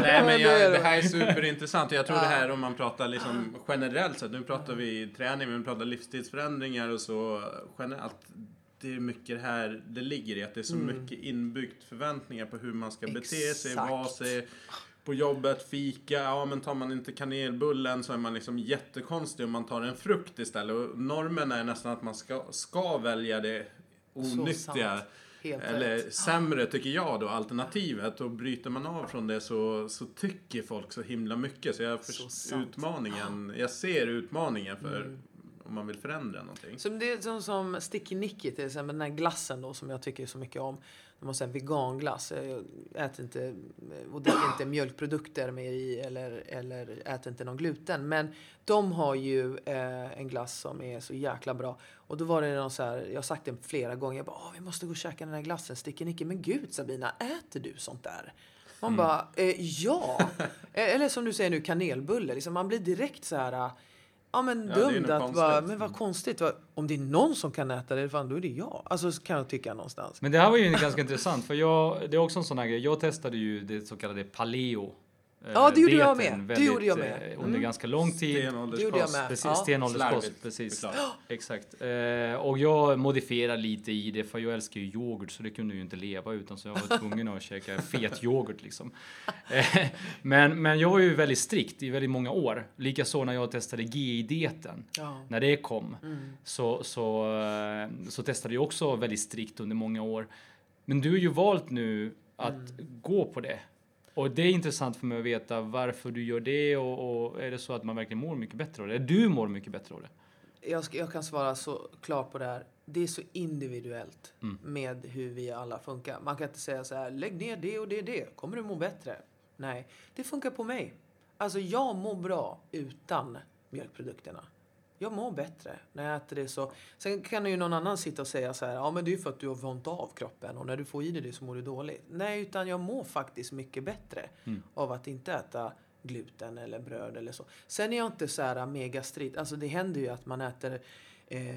Nej men jag, det. här är superintressant. Jag tror det här om man pratar liksom generellt sett. Nu pratar vi träning, men vi pratar livsstilsförändringar och så generellt. Det är mycket det här det ligger i att det är så mycket inbyggt förväntningar på hur man ska bete sig, Exakt. vara sig. På jobbet, fika, ja men tar man inte kanelbullen så är man liksom jättekonstig om man tar en frukt istället. Och normen är nästan att man ska, ska välja det onyttiga. Eller sämre tycker jag då, alternativet. Och bryter man av från det så, så tycker folk så himla mycket. Så jag Så utmaningen, jag ser utmaningen för om man vill förändra någonting. Som det är som, som Sticky Nicky till exempel, den här glassen då som jag tycker så mycket om. De har så här veganglass. Jag äter inte och dricker inte mjölkprodukter med i eller, eller äter inte någon gluten. Men de har ju eh, en glass som är så jäkla bra. Och då var det någon så här, jag har sagt det flera gånger, jag bara, Åh, vi måste gå och käka den här glassen, Sticky Nicky. Men gud Sabina, äter du sånt där? Man bara, eh, ja. Eh, Eller som du säger nu, kanelbulle. Liksom, man blir direkt så här... Ja men Ja, det är dum något att bara, men vad konstigt. Vad, om det är någon som kan äta det, fan, då är det jag. Alltså så kan jag tycka någonstans. Men det här var ju ganska intressant, för jag, det är också en sån här grej. Jag testade ju det så kallade paleo. Eh, Ja, det gjorde jag dieten med. Det väldigt, gjorde jag med. eh, Under Mm. ganska lång tid. Det gjorde jag Stenålderskost. med. Precis, Ja. stenålderskost. Slarvigt Precis. Exakt. Eh, och jag modifierar lite i det, för jag älskar ju yoghurt, så det kunde jag ju inte leva utan, så jag var tvungen att käka fet yoghurt liksom. Eh, men, men jag var ju väldigt strikt i väldigt många år. Likaså när jag testade GI-dieten. Ja. När det kom Mm. så, så, eh, så testade jag också väldigt strikt under många år. Men du har ju valt nu att Mm. gå på det. Och det är intressant för mig att veta varför du gör det och, och är det så att man verkligen mår mycket bättre av det? Du mår mycket bättre av det. Jag, ska, jag kan svara så klart på det här. Det är så individuellt Mm. med hur vi alla funkar. Man kan inte säga så här, lägg ner det och det och det, kommer du må bättre? Nej, det funkar på mig. Alltså jag mår bra utan mjölkprodukterna. Jag mår bättre när jag äter det så. Sen kan ju någon annan sitta och säga så här, ja men det är för att du har vant av kroppen och när du får i dig det så mår du dåligt. Nej, utan jag mår faktiskt mycket bättre Mm. av att inte äta gluten eller bröd eller så. Sen är jag inte så här mega strikt. Alltså det händer ju att man äter eh,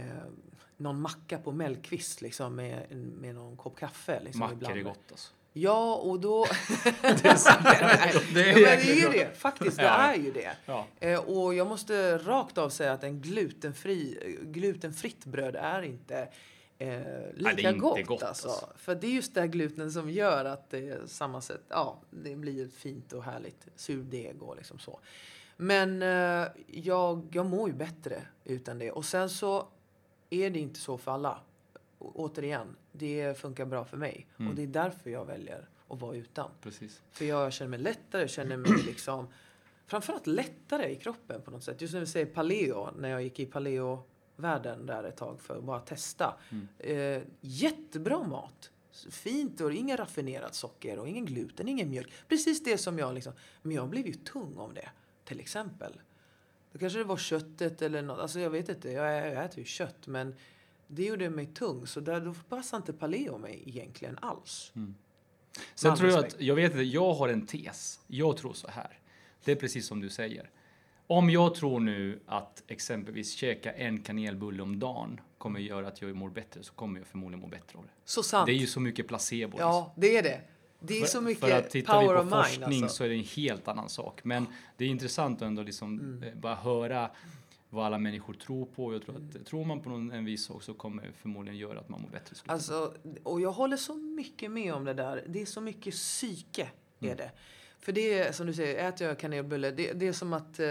någon macka på Mellqvist liksom med, med någon kopp kaffe. Liksom, Mackor ibland. är gott alltså. Ja, och då... det är sant. Det är ja, men det är ju det. Faktiskt, det är ju det. Ja. Eh, och jag måste rakt av säga att en glutenfri, glutenfritt bröd är inte eh, lika inte gott. gott, alltså. alltså. För det är just det här gluten som gör att det samma sätt, ja, det blir fint och härligt surdeg och liksom så. Men eh, jag, jag mår ju bättre utan det. Och sen så är det inte så för alla. Återigen, det funkar bra för mig. Mm. Och det är därför jag väljer att vara utan. Precis. För jag känner mig lättare, jag känner mig liksom framförallt lättare i kroppen på något sätt. Just när vi säger paleo, när jag gick i paleo-världen där ett tag för att bara testa. Mm. Eh, jättebra mat. Fint och inga raffinerat socker och ingen gluten, ingen mjölk. Precis det som jag liksom, men jag blev ju tung av det, till exempel. Då kanske det var köttet eller något, alltså jag vet inte, jag, jag äter ju kött men det gjorde mig tung så där, då passar inte paleo mig egentligen alls. Sen Med tror jag att, jag vet inte, jag har en tes. Jag tror så här. Det är precis som du säger. Om jag tror nu att exempelvis käka en kanelbulle om dagen kommer göra att jag mår bättre så kommer jag förmodligen må bättre av det. Så sant. Det är ju så mycket placebo. liksom. Ja, det är det. Det är För- så mycket För att tittar vi power på of mind. forskning Alltså. så är det en helt annan sak. Men det är intressant ändå liksom Mm. eh, bara höra vad alla människor tror på. Jag tror att Mm. tror man på någon, en viss sak så kommer det förmodligen göra att man mår bättre. Alltså, och jag håller så mycket med om det där. Det är så mycket psyke, är det. För det är som du säger, äter jag kanelbulle, det, det är som att eh,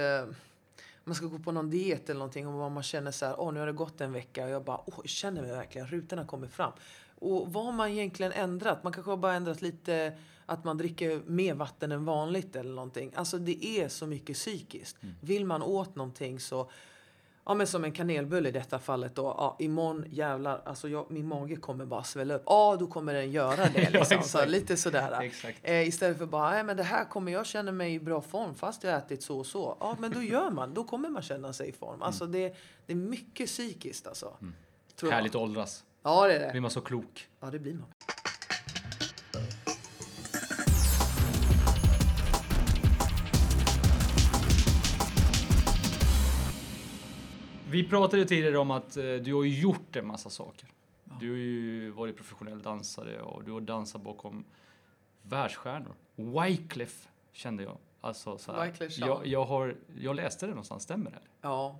man ska gå på någon diet eller någonting och man känner så här, åh nu har det gått en vecka och jag bara, åh, jag känner mig verkligen, rutorna kommer fram. Och vad har man egentligen ändrat? Man kanske har bara ändrat lite att man dricker mer vatten än vanligt eller någonting. Alltså det är så mycket psykiskt. Vill man åt någonting så Ja men som en kanelbulle i detta fallet då. Ja, imorgon jävlar, alltså jag, min mage kommer bara svälla upp. Ja, då kommer den göra det Ja, liksom. så exakt. lite sådär. Eh, istället för bara, nej men det här kommer jag känna mig i bra form fast jag ätit så och så. Ja men då gör man, då kommer man känna sig i form. Alltså det, det är mycket psykiskt alltså. Jag. Härligt att åldras. Ja det är Blir det. man så klok. Ja det blir man. Vi pratade tidigare om att eh, du har gjort en massa saker. Du har ju varit professionell dansare och du har dansat bakom världsstjärnor. Wyclef kände jag. Alltså, så här, Wyclef jag, jag, har, jag läste det någonstans, stämmer det? Ja,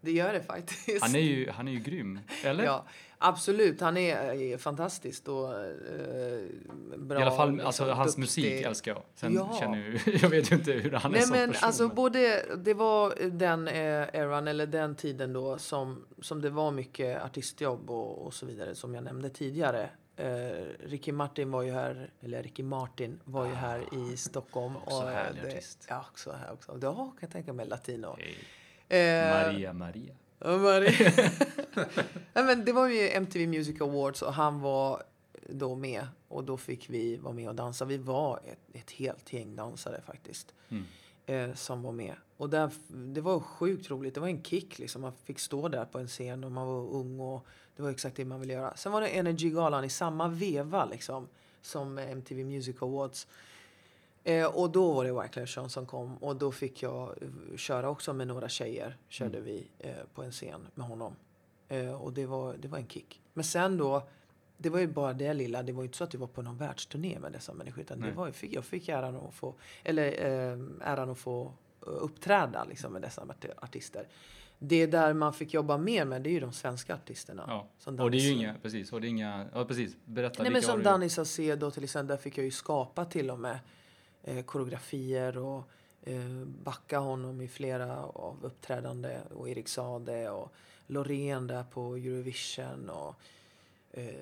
det gör det faktiskt. Han är ju, han är ju grym, eller? Ja, absolut. Han är, är fantastisk och eh, bra. I alla fall, liksom, alltså, hans duktig. musik älskar jag. Sen Ja. känner jag, jag vet ju inte hur han är Nej som men person. alltså men- både, det var den eh, eran eller den tiden då som, som det var mycket artistjobb och, och så vidare som jag nämnde tidigare. Eh, Ricky Martin var ju här, eller Ricky Martin var ju här i Stockholm. Ah, också eh, härlig det, artist. Ja, också här också. Ja, kan jag tänka mig latino. Hej. Eh, Maria, Maria. Ja, men det var ju MTV Music Awards och han var då med. Och då fick vi vara med och dansa. Vi var ett, ett helt gäng dansare faktiskt. Mm. Eh, som var med. Och där, det var sjukt roligt. Det var en kick liksom. Man fick stå där på en scen och man var ung och det var exakt det man ville göra. Sen var det Energy-galan i samma veva liksom. Som MTV Music Awards. Eh, och då var det Wyclef Jean som kom och då fick jag eh, köra också med några tjejer. Körde vi eh, på en scen med honom. Eh, och det var, det var en kick. Men sen då, det var ju bara det lilla. Det var ju inte så att det var på någon världsturné med dessa människor. Utan det var, ju- fick, jag fick äran att få, eller eh, äran att få eh, uppträda liksom, med dessa arti- artister. Det där man fick jobba mer med, det är ju de svenska artisterna. Ja. Och det är ju inga, precis, och det är inga, ja precis, berätta Nej, men som Danny Saucedo till exempel, där fick jag ju skapa till och med eh, koreografier och eh, backa honom i flera av uppträdande och Erik Sade och Loreen där på Eurovision och eh,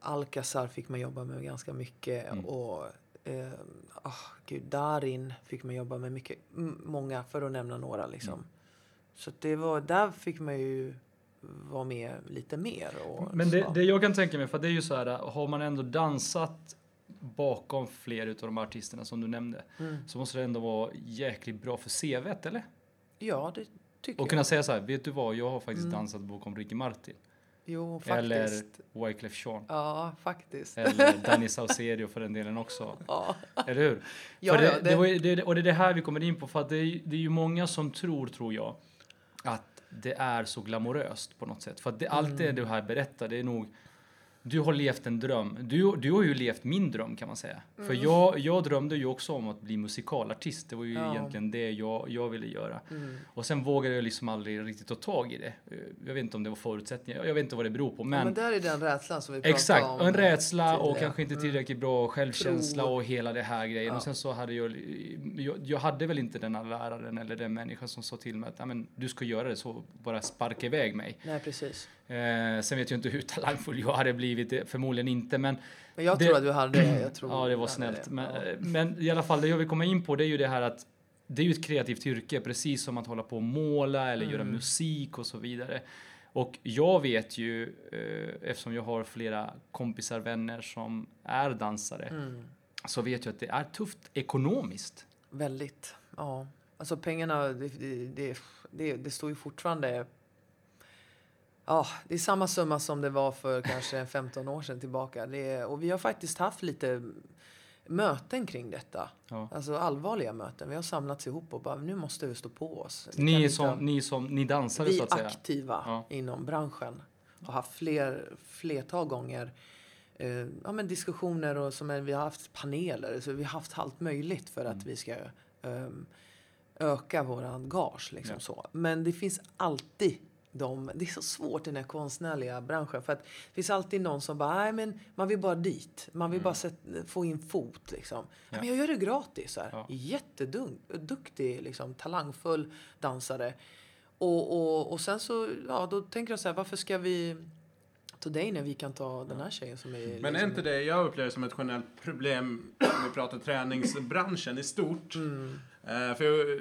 Alcazar fick man jobba med ganska mycket Mm. och eh, ah, gud, Darin fick man jobba med mycket, många för att nämna några liksom. Mm. Så det var, där fick man ju vara med lite mer. Och Men det, det jag kan tänka mig, för det är ju så här, har man ändå dansat bakom fler utav de artisterna som du nämnde, Mm. så måste det ändå vara jäkligt bra för CVt, eller? Ja, det tycker Och jag. kunna säga så här, vet du vad, jag har faktiskt Mm. dansat bakom Ricky Martin. Jo, faktiskt. Eller Wyclef Jean. Ja, faktiskt. Eller Danny Saucedo för den delen också. Ja, Eller hur? ja, det, ja, det... det, var det, och det är det här vi kommer in på, för att det är, det är ju många som tror, tror jag, att det är så glamoröst på något sätt. För att det, allt Mm. det du här berättar, det är nog du har levt en dröm. Du, du har ju levt min dröm kan man säga. För jag, jag drömde ju också om att bli musikalartist. Det var ju Mm. Ja. egentligen det jag, jag ville göra. mm. Och sen vågade jag liksom aldrig riktigt ta tag i det. Jag vet inte om det var förutsättningar. Jag vet inte vad det beror på. ja, Men, men där är den rädslan som vi pratade exakt, om. en rädsla och kanske inte tillräckligt bra självkänsla Tro. och hela det här grejen. Ja. Och sen så hade jag, jag, jag hade väl inte den här läraren eller den människan som sa till mig att "Nej, men, du ska göra det så, bara sparka iväg mig. Nej, precis. Eh, sen vet jag inte hur talangfull jag hade blivit, förmodligen inte. Men Men jag Det- tror att du hade det. Jag tror Ja, det var snällt. det. Men, Ja. men i alla fall, det jag vill komma in på det är ju det här att det är ju ett kreativt yrke, precis som att hålla på och måla eller göra Mm. musik och så vidare. Och jag vet ju, eh, eftersom jag har flera kompisar, vänner som är dansare, Mm. så vet jag att det är tufft ekonomiskt. Väldigt. Ja. Alltså pengarna, det, det, det, det står ju fortfarande... Ja, det är samma summa som det var för kanske 15 år sedan tillbaka. Det är, och vi har faktiskt haft lite möten kring detta. Ja. Alltså allvarliga möten. Vi har samlats ihop och bara, nu måste vi stå på oss. Vi Ni inte- som, ni som, ni dansare vi så att säga. aktiva Ja. inom branschen har haft fler, flertal gånger eh, ja, men diskussioner och som är, vi har haft paneler. Så vi har haft allt möjligt för att Mm. vi ska ehm, öka våran gage. Liksom Ja. så. Men det finns alltid de, det är så svårt i den här konstnärliga branschen. För att det finns alltid någon som bara, nej men man vill bara dit. Man vill Mm. bara sätt, få in fot liksom. Ja. Men jag gör det gratis. Så här. Ja. Jätteduktig, liksom, talangfull dansare. Och, och, och sen så, ja, då tänker jag så här, varför ska vi Today när vi kan ta den här tjejen som är... Men liksom- är inte det, jag upplever som ett generellt problem om vi pratar träningsbranschen i stort. Mm. Eh, för jag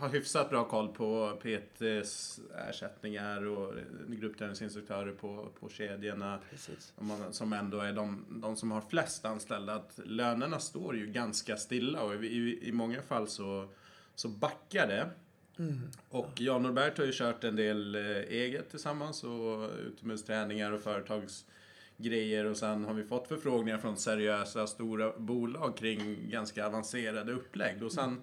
har hyfsat bra koll på PTs ersättningar och gruppträningsinstruktörer på, på kedjorna. Precis. Man, som ändå är de, de som har flest anställda. Att lönerna står ju ganska stilla och i, i, i många fall så, så backar det. Mm. Och Jan Norbert har ju kört en del eh, eget tillsammans och utomhusträningar och företagsgrejer och sen har vi fått förfrågningar från seriösa stora bolag kring ganska avancerade upplägg och sen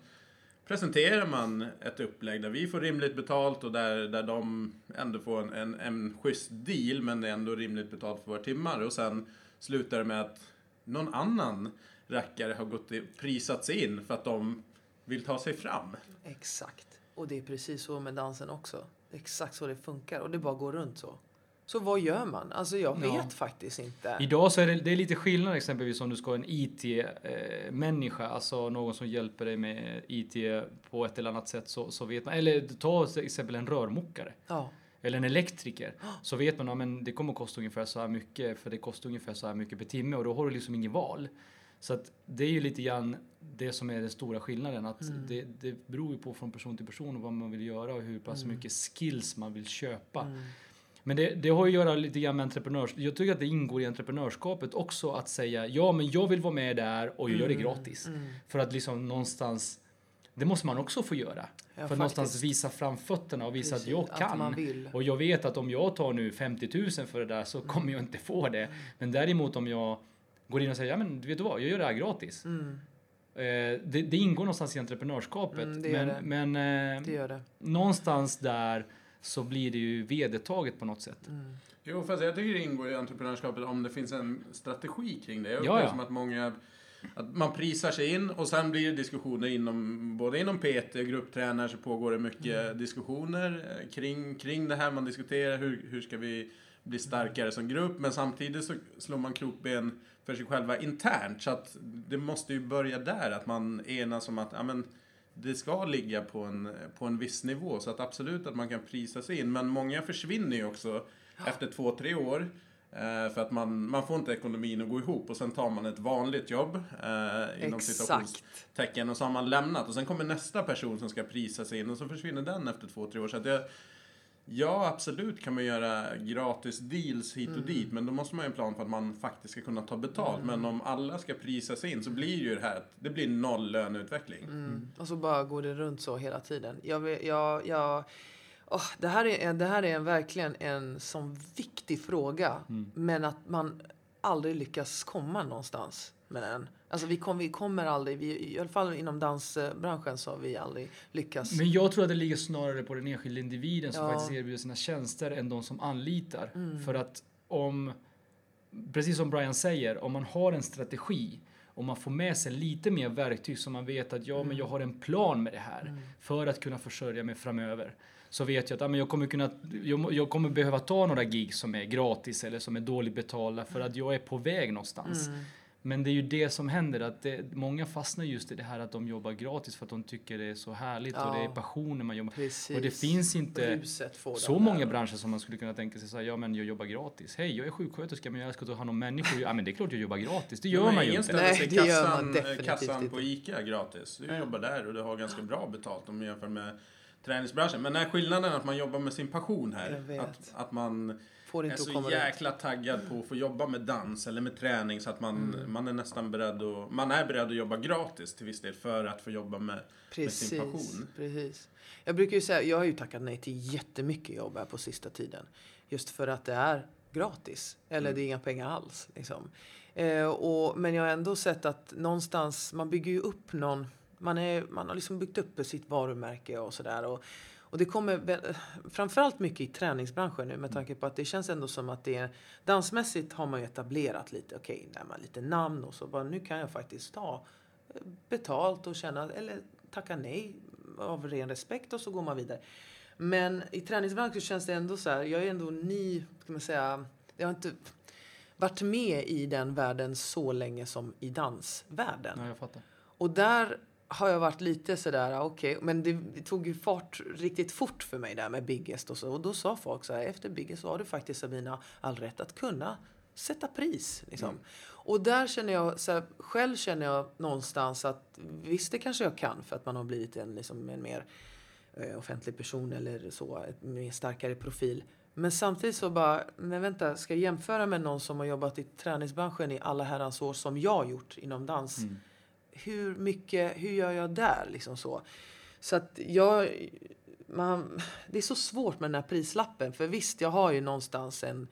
presenterar man ett upplägg där vi får rimligt betalt och där, där de ändå får en, en, en schysst deal men ändå rimligt betalt för våra timmar och sen slutar det med att någon annan rackare har gått prisats in för att de vill ta sig fram. Exakt. Och det är precis så med dansen också. Exakt så det funkar. Och det bara går runt så. Så vad gör man? Alltså jag vet Ja. faktiskt inte. Idag så är det, det är lite skillnad exempelvis om du ska ha en IT-människa, alltså någon som hjälper dig med IT på ett eller annat sätt så, så vet man. Eller ta till exempel en rörmokare. Ja. eller en elektriker så vet man att men det kommer kosta ungefär så här mycket för det kostar ungefär så här mycket per timme och då har du liksom ingen val. Så att det är ju lite grann det som är den stora skillnaden att det, det beror ju på från person till person vad man vill göra och hur pass mycket skills man vill köpa. Men det, det har ju att göra lite grann med entreprenörskap. Jag tycker att det ingår i entreprenörskapet också att säga ja men jag vill vara med där och jag gör det gratis. För att liksom någonstans det måste man också få göra. för att faktiskt. någonstans visa fram fötterna och visa Precis, att jag att kan. vill. Och jag vet att om jag tar nu 50 000 för det där så kommer jag inte få det. Men däremot om jag går in och säger, ja men vet du vad, jag gör det här gratis. Mm. Eh, det, det ingår någonstans i entreprenörskapet. Mm, det men men eh, det. någonstans där så blir det ju vedertaget på något sätt. Mm. Jo, fast jag tycker det ingår i entreprenörskapet om det finns en strategi kring det. Jag Ja, upplever ja. som att många att man prisar sig in och sen blir det diskussioner inom både inom PT och grupptränare så pågår det mycket Mm. diskussioner eh, kring, kring det här. Man diskuterar hur, hur ska vi bli starkare som grupp men samtidigt så slår man krokben för sig själva internt så att det måste ju börja där att man enas om att ja, men, det ska ligga på en, på en viss nivå så att absolut att man kan prisa sig in men många försvinner ju också efter två, tre år. Eh, för att man, man får inte ekonomin att gå ihop och sen tar man ett vanligt jobb eh, inom situationstecken och så har man lämnat och sen kommer nästa person som ska prisa sig in och så försvinner den efter två, tre år. Så att jag, ja, absolut kan man göra gratis deals hit och dit men då måste man ju ha en plan på att man faktiskt ska kunna ta betalt. Men om alla ska prisa sig in så blir ju det här, att det blir noll löneutveckling. Mm. Och så bara går det runt så hela tiden. Jag, jag, jag, åh, det här är, det här är en, verkligen en sån viktig fråga. Men att man aldrig lyckas komma någonstans med den. Alltså vi, kom, vi kommer aldrig, vi, i alla fall inom dansbranschen så har vi aldrig lyckats. Men jag tror att det ligger snarare på den enskilda individen som Ja. faktiskt erbjuder sina tjänster än de som anlitar. Mm. För att om, precis som Brian säger, om man har en strategi och man får med sig lite mer verktyg så man vet att ja, men Mm. jag har en plan med det här för att kunna försörja mig framöver. Så vet jag att ja, men jag, kommer kunna, jag, jag kommer behöva ta några gig som är gratis eller som är dåligt betalda för att jag är på väg någonstans. Mm. Men det är ju det som händer, att det, många fastnar just i det här att de jobbar gratis för att de tycker det är så härligt och det är Ja. passionen man jobbar. Precis. Och det finns inte så den många där. branscher som man skulle kunna tänka sig säga, ja men jag jobbar gratis. Hej, jag är sjuksköterska men jag ska ta hand om människor. Ja men det är klart jag jobbar gratis, det gör Men man ju inte. Nej, det gör man kassan, definitivt kassan inte. på ICA gratis. Du jobbar där och du har ganska bra betalt om du jämför med träningsbranschen. Men är skillnaden att man jobbar med sin passion Jag här? vet. Att, att man Får är inte att så komma jäkla taggad på att få jobba med dans eller med träning så att man, Mm. man är nästan beredd att, man är beredd att jobba gratis till viss del för att få jobba med, med sin passion. Precis, precis. Jag brukar ju säga, jag har ju tackat nej till jättemycket jobb här på sista tiden. Just för att det är gratis. Eller det är inga pengar alls. Liksom. Eh, och, men jag har ändå sett att någonstans, man bygger ju upp någon, man, är, man har liksom byggt upp sitt varumärke och sådär. Och, det kommer framförallt mycket i träningsbranschen nu med tanke på att det känns ändå som att det är, dansmässigt har man ju etablerat lite, okej, okay, man lite namn och så bara nu kan jag faktiskt ta eh, betalt och känna, eller tacka nej av ren respekt och så går man vidare. Men i träningsbranschen känns det ändå så här, jag är ändå ny, ska man säga, jag har inte varit med i den världen så länge som i dansvärlden. Ja, jag fattar. Och där har jag varit lite sådär, okej, men det, det tog ju fart riktigt fort för mig där med Biggest och så. Och då sa folk så här, efter Biggest så har du faktiskt Sabina all rätt att kunna sätta pris. Liksom. Mm. Och där känner jag, så här, själv känner jag någonstans att visst det kanske jag kan för att man har blivit en, liksom, en mer eh, offentlig person eller så, ett mer starkare profil. Men samtidigt så bara, men vänta, ska jag jämföra med någon som har jobbat i träningsbranschen i alla herrans år som jag har gjort inom dans? Mm. Hur mycket, hur gör jag där liksom så? Så att jag, man, det är så svårt med den här prislappen. För visst, jag har ju någonstans en,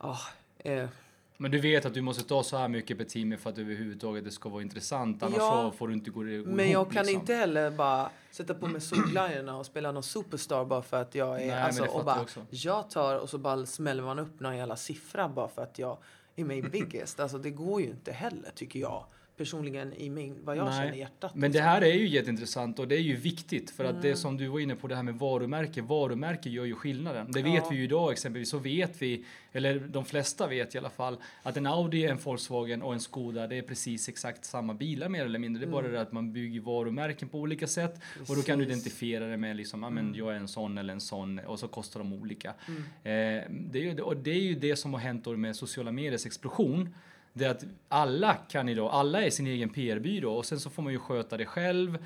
ja, eh, Men du vet att du måste ta så här mycket per timme för att överhuvudtaget det ska vara intressant. Annars Ja, får du inte gå, gå Men ihop, jag kan liksom. inte heller bara sätta på mig solglajjorna och spela någon superstar bara för att jag är... Nej, alltså, och bara, jag också. jag tar och så bara smäller man upp någon jävla siffra bara för att jag är i Biggest. Alltså det går ju inte heller tycker jag. Personligen i min, vad jag Nej, känner i hjärtat. Men det här är ju jätteintressant och det är ju viktigt för att Mm. det som du var inne på det här med varumärke. Varumärke gör ju skillnaden. Det vet Ja. vi ju idag exempelvis. Så vet vi, eller de flesta vet i alla fall, att en Audi, en Volkswagen och en Skoda det är precis exakt samma bilar mer eller mindre. Det är bara Mm. det att man bygger varumärken på olika sätt och då kan du Precis. identifiera det med liksom, men Mm. jag är en sån eller en sån och så kostar de olika. Mm. Eh, det är ju, och det är ju det som har hänt då med sociala mediers explosion. Det är att alla kan idag, alla är sin egen PR-byrå och sen så får man ju sköta det själv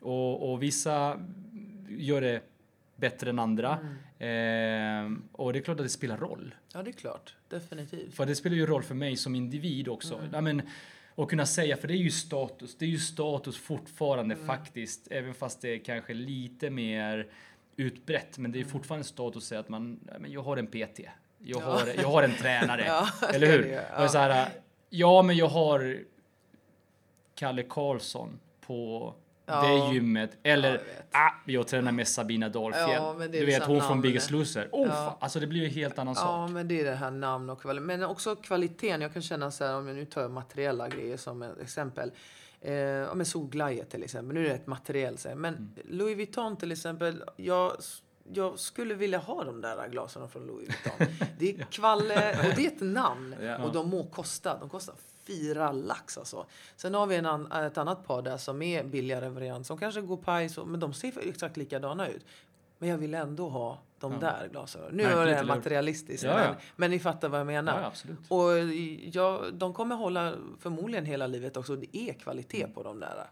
och, och vissa gör det bättre än andra. Mm. Eh, och det är klart att det spelar roll. Ja, det är klart. Definitivt. För det spelar ju roll för mig som individ också. Mm. Ja, men, och kunna säga, för det är ju status. Det är ju status fortfarande Mm. faktiskt. Även fast det är kanske lite mer utbrett. Men det är Mm. fortfarande status att säga att man, ja, men jag har en PT. Jag, Ja. har, jag har en tränare. Ja, Eller hur? det, Och det är så här, ja men jag har Kalle Karlsson på Ja. det gymmet. Eller Ja, jag ah, jag tränar med Sabina Dahlfjäll. Ja, du vet hon från. Biggest Loser. Oh, Ja. Alltså det blir ju en helt annan Ja, sak. men det är det här namn och kvalitet. Men också kvaliteten. Jag kan känna så här, om jag nu tar materiella grejer som exempel. Eh, ja, men solglajjor till exempel. Nu är det ett materiell. så här. Men Mm. Louis Vuitton till exempel. Jag, jag skulle vilja ha de där glasögonen från Louis Vuitton. Det är kvalle och det är ett namn. Och de må kosta. De kostar fyra lax alltså. Sen har vi en an, ett annat par där som är billigare variant. Som kanske går paj, men de ser exakt likadana ut. Men jag vill ändå ha de Ja. där glasögonen. Nu är det hur? materialistiskt. Ja, ja. Men, men ni fattar vad jag menar. Ja, absolut. Och ja, de kommer hålla förmodligen hela livet också. Det är kvalitet Mm. på de där.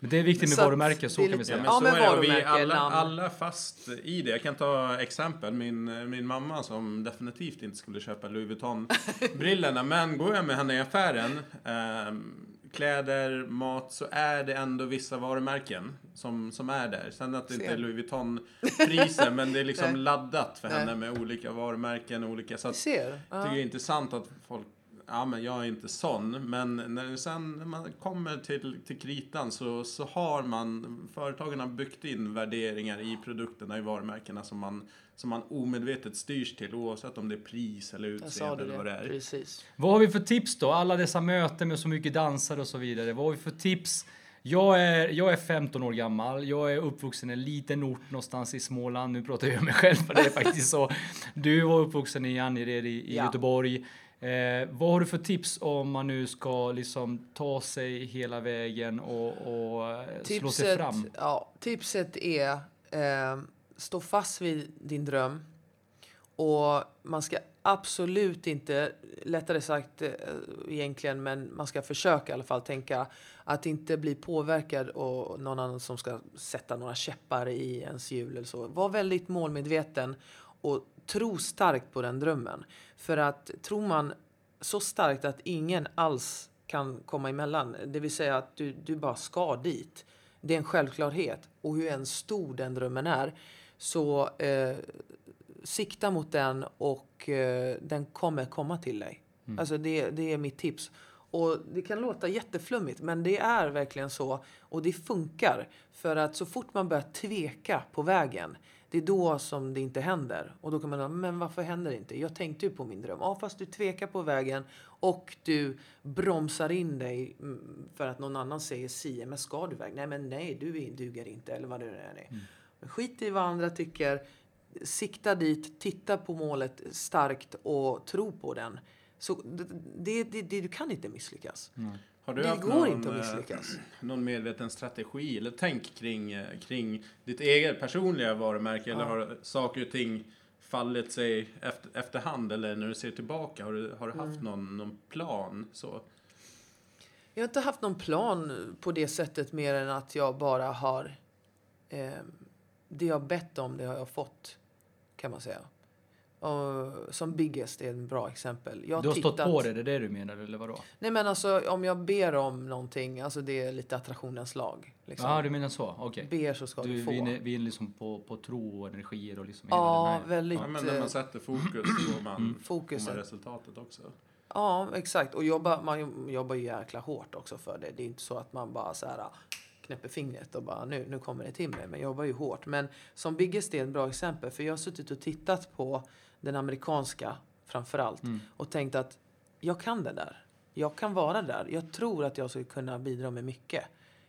Men det är viktigt med Så varumärke, så kan vi lite- Ja, säga. men Ja, men vi alla, alla fast i det. Jag kan ta exempel. Min, min mamma som definitivt inte skulle köpa Louis Vuitton-brillorna. men går jag med henne i affären, ehm, kläder, mat, så är det ändå vissa varumärken som, som är där. Sen att det inte är Louis Vuitton-priser, men det är liksom laddat för henne med olika varumärken. Olika, så att, ser. jag Ja. tycker det är intressant att folk Ja, men jag är inte sån. Men när sen när man kommer till, till kritan så, så har man, företagen har byggt in värderingar i produkterna, i varumärkena som man, som man omedvetet styrs till oavsett om det är pris eller utseende det. eller vad det är. Precis. Vad har vi för tips då? Alla dessa möten med så mycket dansare och så vidare. Vad har vi för tips? Jag är, jag är 15 år gammal. Jag är uppvuxen i en liten ort någonstans i Småland. Nu pratar jag om mig själv, för det är faktiskt så. Du var uppvuxen i Angered i, i Ja. Göteborg. Eh, vad har du för tips om man nu ska liksom ta sig hela vägen och, och eh, slå sig fram? Ja, tipset är eh, stå fast vid din dröm. Och man ska absolut inte, lättare sagt eh, egentligen, men man ska försöka i alla fall tänka att inte bli påverkad och någon annan som ska sätta några käppar i ens hjul eller så. Var väldigt målmedveten och tro starkt på den drömmen. För att tror man så starkt att ingen alls kan komma emellan, det vill säga att du, du bara ska dit. Det är en självklarhet. Och hur en stor den drömmen är, så eh, sikta mot den och eh, den kommer komma till dig. Alltså det, det är mitt tips. Och det kan låta jätteflummigt, men det är verkligen så. Och det funkar. För att så fort man börjar tveka på vägen, det är då som det inte händer. Och då kan man säga, men varför händer det inte? Jag tänkte ju på min dröm. Ja, fast du tvekar på vägen och du bromsar in dig mm, för att någon annan säger si, men ska du iväg? Nej, men nej, du duger inte, eller vad det nu är. Men skit i vad andra tycker. Sikta dit, titta på målet starkt och tro på den. Så det, det, det, du kan inte misslyckas. Har du Det haft går någon, inte att eh, misslyckas. någon medveten strategi eller tänk kring, eh, kring ditt eget personliga varumärke? Eller Ja. har saker och ting fallit sig efter, efterhand? Eller när du ser tillbaka, har du, har du haft Mm. någon, någon plan? Så? Jag har inte haft någon plan på det sättet mer än att jag bara har... Eh, det jag bett om, det har jag fått, kan man säga. Och, som Biggest är ett bra exempel. Jag Du har stått tittat- på det, det är det du menar eller vadå? Nej men alltså om jag ber om någonting, alltså det är lite attraktionens lag. Liksom. Ja, du menar så? Okej. Ber så ska du, Du, få. vi, är, vi är liksom på, på tro och energier och liksom ja, väldigt. Ja, men när man sätter fokus får man, Mm. får man resultatet också. Ja, exakt. Och jobba, man jobbar ju jäkla hårt också för det. Det är inte så att man bara så här knäpper fingret och bara nu, nu kommer det till mig. Men jag jobbar ju hårt. Men som Biggest är ett bra exempel. För jag har suttit och tittat på den amerikanska framförallt. Mm. Och tänkt att jag kan det där. Jag kan vara där. Jag tror att jag skulle kunna bidra med mycket.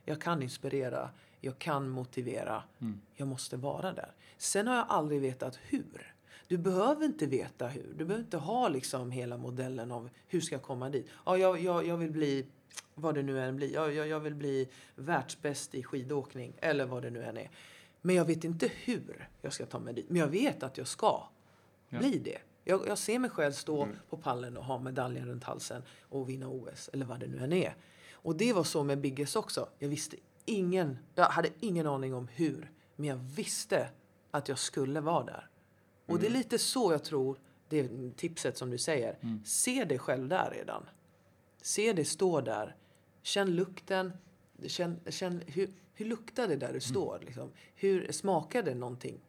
Jag kan inspirera. Jag kan motivera. Mm. Jag måste vara där. Sen har jag aldrig vetat hur. Du behöver inte veta hur. Du behöver inte ha liksom hela modellen av hur ska jag komma dit. Ja, jag, jag, jag vill bli vad det nu än blir. Jag, jag, jag vill bli världsbäst i skidåkning eller vad det nu än är. Men jag vet inte hur jag ska ta mig dit. Men jag vet att jag ska Ja. bli det. Jag, jag ser mig själv stå på pallen och ha medaljen runt halsen och vinna OS eller vad det nu än är. Och det var så med Biggest också. Jag visste ingen, jag hade ingen aning om hur. Men jag visste att jag skulle vara där. Och det är lite så jag tror, det är tipset som du säger. Se dig själv där redan. Se dig stå där. Känn lukten. Känn, känn hur, hur luktar det där du står? Liksom? Hur smakar det någonting?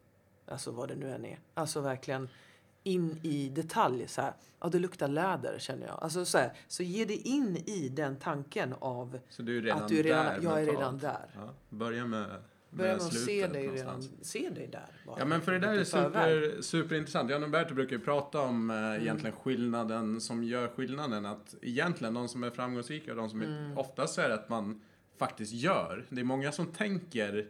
Alltså vad det nu än är. Alltså verkligen in i detalj. Så här, ja, det luktar läder känner jag. Alltså så, här, så ge dig in i den tanken av Så du är redan att du är redan, där jag är redan där. Ja, börja med, med Börja med att se dig, redan, se dig där. Bara. Ja men för det där är super, superintressant. Jan Umberto brukar ju prata om Mm. eh, egentligen skillnaden som gör skillnaden. Att egentligen de som är framgångsrika och de som Mm. är, oftast är det att man faktiskt gör. Det är många som tänker,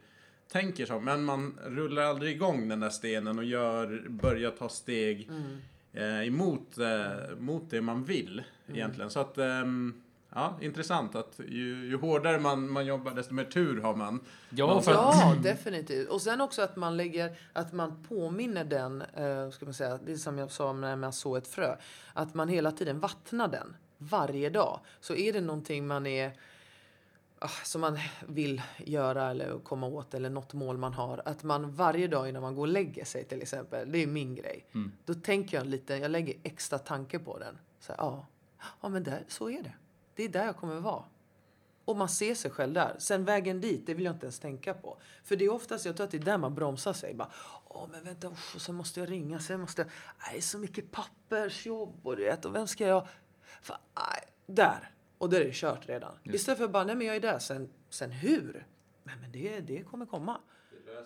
tänker så, men man rullar aldrig igång den där stenen och gör, börjar ta steg Mm. eh, emot eh, mot det man vill Mm. egentligen. Så att ehm, Ja, intressant att ju, ju hårdare man, man jobbar desto mer tur har man. Ja, för Ja, definitivt. Och sen också att man lägger, att man påminner den, eh, ska man säga, det är som jag sa när man så ett frö, att man hela tiden vattnar den varje dag. Så är det någonting man är ah, som man vill göra eller komma åt eller något mål man har. Att man varje dag innan man går och lägger sig till exempel, det är min grej. Mm. Då tänker jag lite, jag lägger extra tanke på den. Så ja, ja men där, så är det. Det är där jag kommer vara. Och man ser sig själv där. Sen vägen dit, det vill jag inte ens tänka på. För det är oftast, jag tror att det är där man bromsar sig. Bara, Åh, men vänta, usch, och sen måste jag ringa, sen måste jag... Nej, så mycket pappersjobb och du vet, och vem ska jag... För, nej, där! Och där är det kört redan. Istället för bara, nej men jag är där, sen, sen hur? Nej men det, det kommer komma.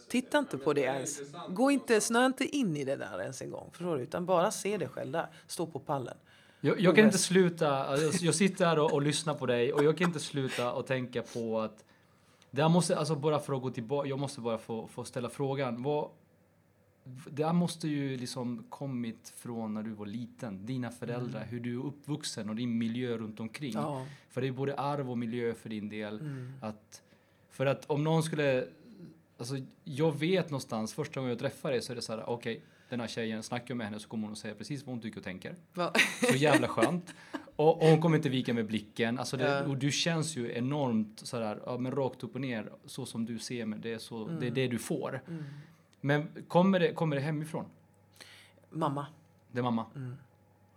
Titta inte på det ens. Gå inte, snöa inte in i det där ens en gång. Förstår du? Utan bara se dig själv där. Stå på pallen. Jag, jag kan inte sluta, jag, jag sitter här och, och lyssnar på dig och jag kan inte sluta och tänka på att det här måste, alltså bara för att gå tillbaka, jag måste bara få, få ställa frågan. Vad, det här måste ju liksom kommit från när du var liten, dina föräldrar, hur du är uppvuxen och din miljö runt omkring. Ja. För det är både arv och miljö för din del. Mm. Att, för att om någon skulle... Alltså, jag vet någonstans, första gången jag träffar dig så är det så här, okej, den här tjejen, snackar jag med henne så kommer hon att säga precis vad hon tycker och tänker. Va? Så jävla skönt. Och, och hon kommer inte vika med blicken. Alltså det, Ja. Och du känns ju enormt sådär, ja men rakt upp och ner, så som du ser mig, det är, så, det, är det du får. Mm. Men kommer det, kommer det hemifrån? Mamma. Det är mamma? Mm.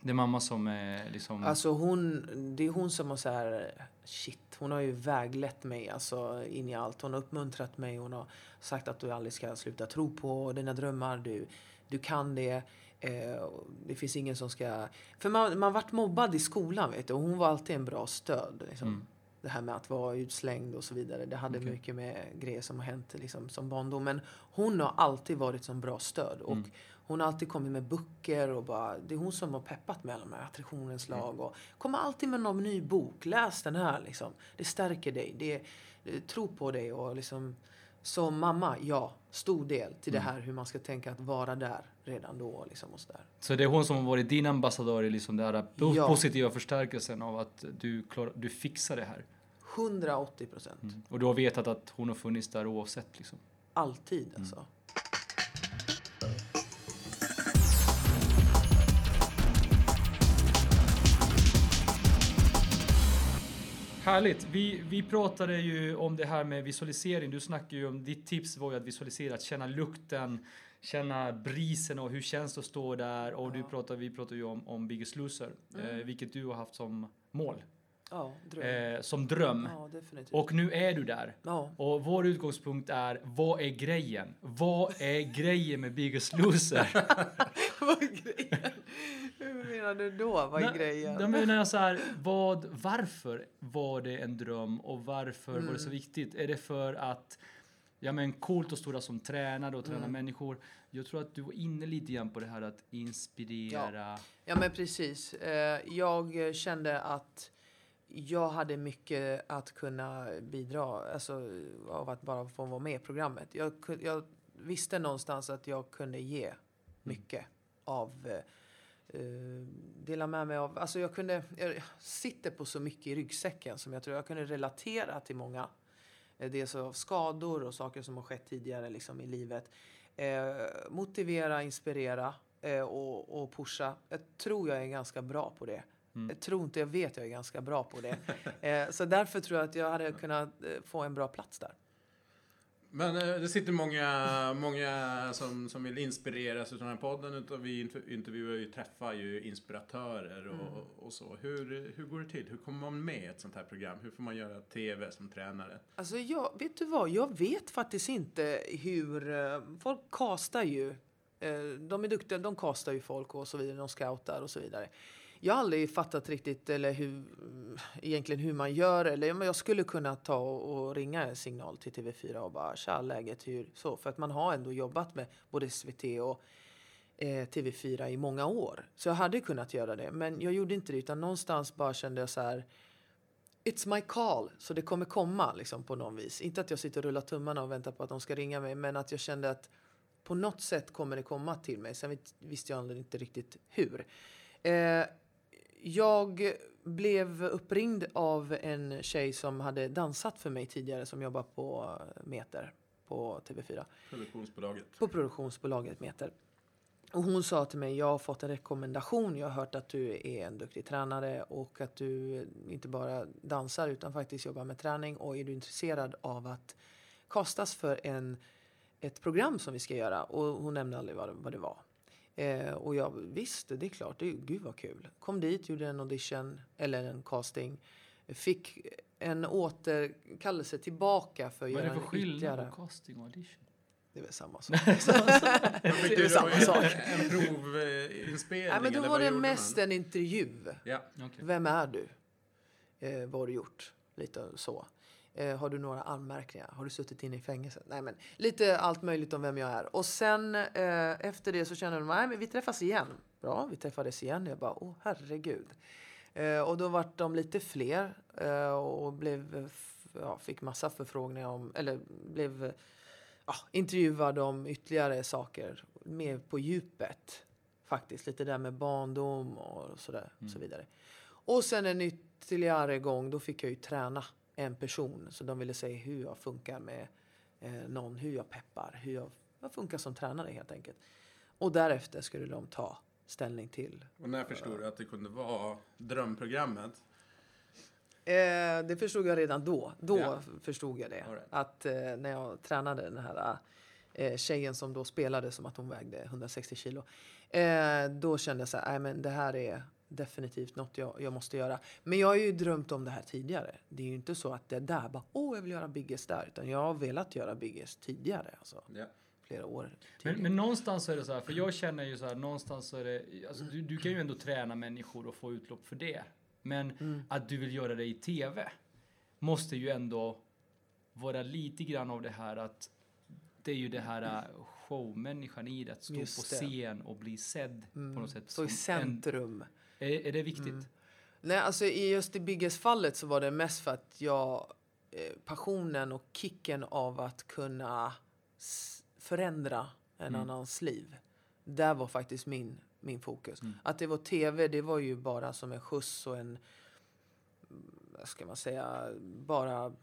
Det är mamma som är liksom... Alltså hon, det är hon som har så här, shit, hon har ju väglett mig alltså in i allt. Hon har uppmuntrat mig, hon har sagt att du aldrig ska sluta tro på dina drömmar, du, du kan det. Eh, det finns ingen som ska... För man, man vart mobbad i skolan vet du, och hon var alltid en bra stöd. Liksom. Mm. Det här med att vara utslängd och så vidare. Det hade Okej. mycket med grejer som har hänt liksom, som barndom. Men hon har alltid varit som bra stöd. Och Mm. hon har alltid kommit med böcker och bara, det är hon som har peppat med alla de här attraktionens lag. Och kommer alltid med någon ny bok. Läs den här liksom. Det stärker dig. Det, det, tro på dig och liksom Som mamma, ja, stor del till Mm. det här hur man ska tänka att vara där redan då. Liksom och så där. Så det är hon som har varit din ambassadör i liksom den Ja. positiva förstärkelsen av att du, klar, du fixar det här. 180 procent. Och du har vetat att hon har funnits där oavsett liksom. Alltid alltså. Härligt! Vi, vi pratade ju om det här med visualisering. Du snackade ju om, ditt tips var ju att visualisera, att känna lukten, känna brisen och hur känns det att stå där. Och du pratade, vi pratade ju om, om Biggest Loser, eh, vilket du har haft som mål, Ja, dröm. eh, som dröm. Ja. Och nu är du där. ja. Och vår utgångspunkt är, vad är grejen? Vad är grejen med Biggest Loser? Vad är grejen? Menar du då? Vad är grejen? Jag menar så här, vad, varför var det en dröm och varför var det Mm. så viktigt? Är det för att, ja men coolt stå där som tränare och träna Mm. människor. Jag tror att du var inne lite grann på det här att inspirera. Ja, men precis. Eh, Jag kände att jag hade mycket att kunna bidra alltså, av att bara få vara med i programmet. Jag, jag visste någonstans att jag kunde ge mycket av eh, dela med mig av, alltså jag kunde, jag sitter på så mycket i ryggsäcken som jag tror jag kunde relatera till många. Eh, Dels av skador och saker som har skett tidigare liksom i livet. Eh, motivera, inspirera och, och pusha. Jag tror jag är ganska bra på det. Jag tror inte, jag vet jag är ganska bra på det. så därför tror jag att jag hade kunnat få en bra plats där. Men eh, det sitter många, många som, som vill inspireras av den här podden. Utan vi interv- intervjuar ju, träffar ju inspiratörer och, och så. Hur, hur går det till? Hur kommer man med i ett sånt här program? Hur får man göra TV som tränare? Alltså jag, vet du vad, jag vet faktiskt inte hur, eh, folk castar ju, eh, de är duktiga, de castar ju folk och så vidare, de scoutar och så vidare. Jag har aldrig fattat riktigt eller hur, egentligen hur man gör eller men jag skulle kunna ta och, och ringa en signal till TV4 och bara tja läget hur så för att man har ändå jobbat med både SVT och eh, TV4 i många år. Så jag hade kunnat göra det men jag gjorde inte det utan någonstans bara kände jag så här It's my call, så det kommer komma liksom på någon vis. Inte att jag sitter och rullar tummarna och väntar på att de ska ringa mig, men att jag kände att på något sätt kommer det komma till mig. Sen visste jag inte riktigt hur. Eh, jag blev uppringd av en tjej som hade dansat för mig tidigare som jobbar på eh, Meter på TV4 Produktionsbolaget. på produktionsbolaget Meter. Och hon sa till mig, jag har fått en rekommendation, jag har hört att du är en duktig tränare och att du inte bara dansar utan faktiskt jobbar med träning och är du intresserad av att kastas för en, ett program som vi ska göra? Och hon nämnde aldrig vad, vad det var. Eh, och jag visste, det är klart, det, gud vad kul. Kom dit, gjorde en audition eller en casting. Fick en återkallelse tillbaka för att Vad är göra det för en skillnad ytterligare... på casting och audition? Det är väl samma sak. Det du är samma en, sak. en provinspelning? Nej, men då var det mest man? en intervju. Ja. Okej. Vem är du? Eh, vad har du gjort? Lite så. Eh, har du några anmärkningar? Har du suttit inne i fängelse? Nej, men lite allt möjligt om vem jag är. Och sen eh, efter det så kände de, nej men vi träffas igen. Bra, vi träffades igen. Jag bara, åh herregud. Eh, och då vart de lite fler eh, och blev, eh, ja, fick massa förfrågningar om, eller blev ja, intervjuad om ytterligare saker. Mer på djupet. Faktiskt, lite där med barndom och sådär. Och så vidare. Och sen en ytterligare gång, då fick jag ju träna en person. Så de ville se hur jag funkar med eh, någon, hur jag peppar, hur jag, jag funkar som tränare helt enkelt. Och därefter skulle de ta ställning till. Och när förstod du att det kunde vara drömprogrammet? Eh, det förstod jag redan då. Då Ja. förstod jag det. Right. Att eh, när jag tränade den här eh, tjejen som då spelade som att hon vägde 160 kilo. Eh, då kände jag så här, nej men det här är definitivt något jag, jag måste göra. Men jag har ju drömt om det här tidigare. Det är ju inte så att det är där bara, åh jag vill göra Biggest där. Utan jag har velat göra Biggest tidigare. Alltså Ja. flera år Men, tidigare. men någonstans så är det så här, för jag känner ju så här, någonstans så är det, alltså, du, du kan ju ändå träna människor och få utlopp för det. Men Mm. att du vill göra det i TV måste ju ändå vara lite grann av det här att det är ju det här äh, showmänniskan i det, att stå Just på det. scen och bli sedd på något sätt. Stå i som en- centrum. Är, är det viktigt? Nej, alltså i just i Biggest-fallet så var det mest för att jag eh, passionen och kicken av att kunna förändra en annans liv. Där var faktiskt min, min fokus. Att det var tv, det var ju bara som en skjuts och en, mm, vad ska man säga, bara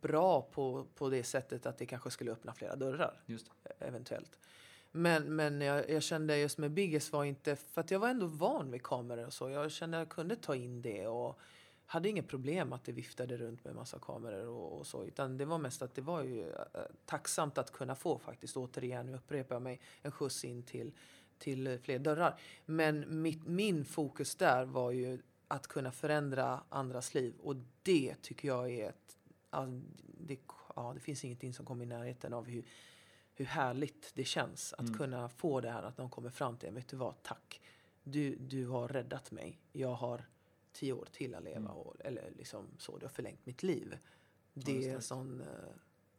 bra på, på det sättet att det kanske skulle öppna flera dörrar det. eventuellt. Men, men jag, jag kände just med Biggest var inte, för att jag var ändå van vid kameror och så. Jag kände att jag kunde ta in det och hade inget problem att det viftade runt med massa kameror och, och så. Utan det var mest att det var ju eh, tacksamt att kunna få faktiskt, återigen, nu upprepar jag mig, en skjuts in till, till fler dörrar. Men mitt, min fokus där var ju att kunna förändra andras liv och det tycker jag är ett, Alltså, det, ja, det finns ingenting som kommer i närheten av hur hur härligt det känns att kunna få det här att de kommer fram till en. Vet du vad, tack. Du, du har räddat mig. Jag har tio år till att leva. Och, eller liksom så, du har förlängt mitt liv. Det är en sån... eh,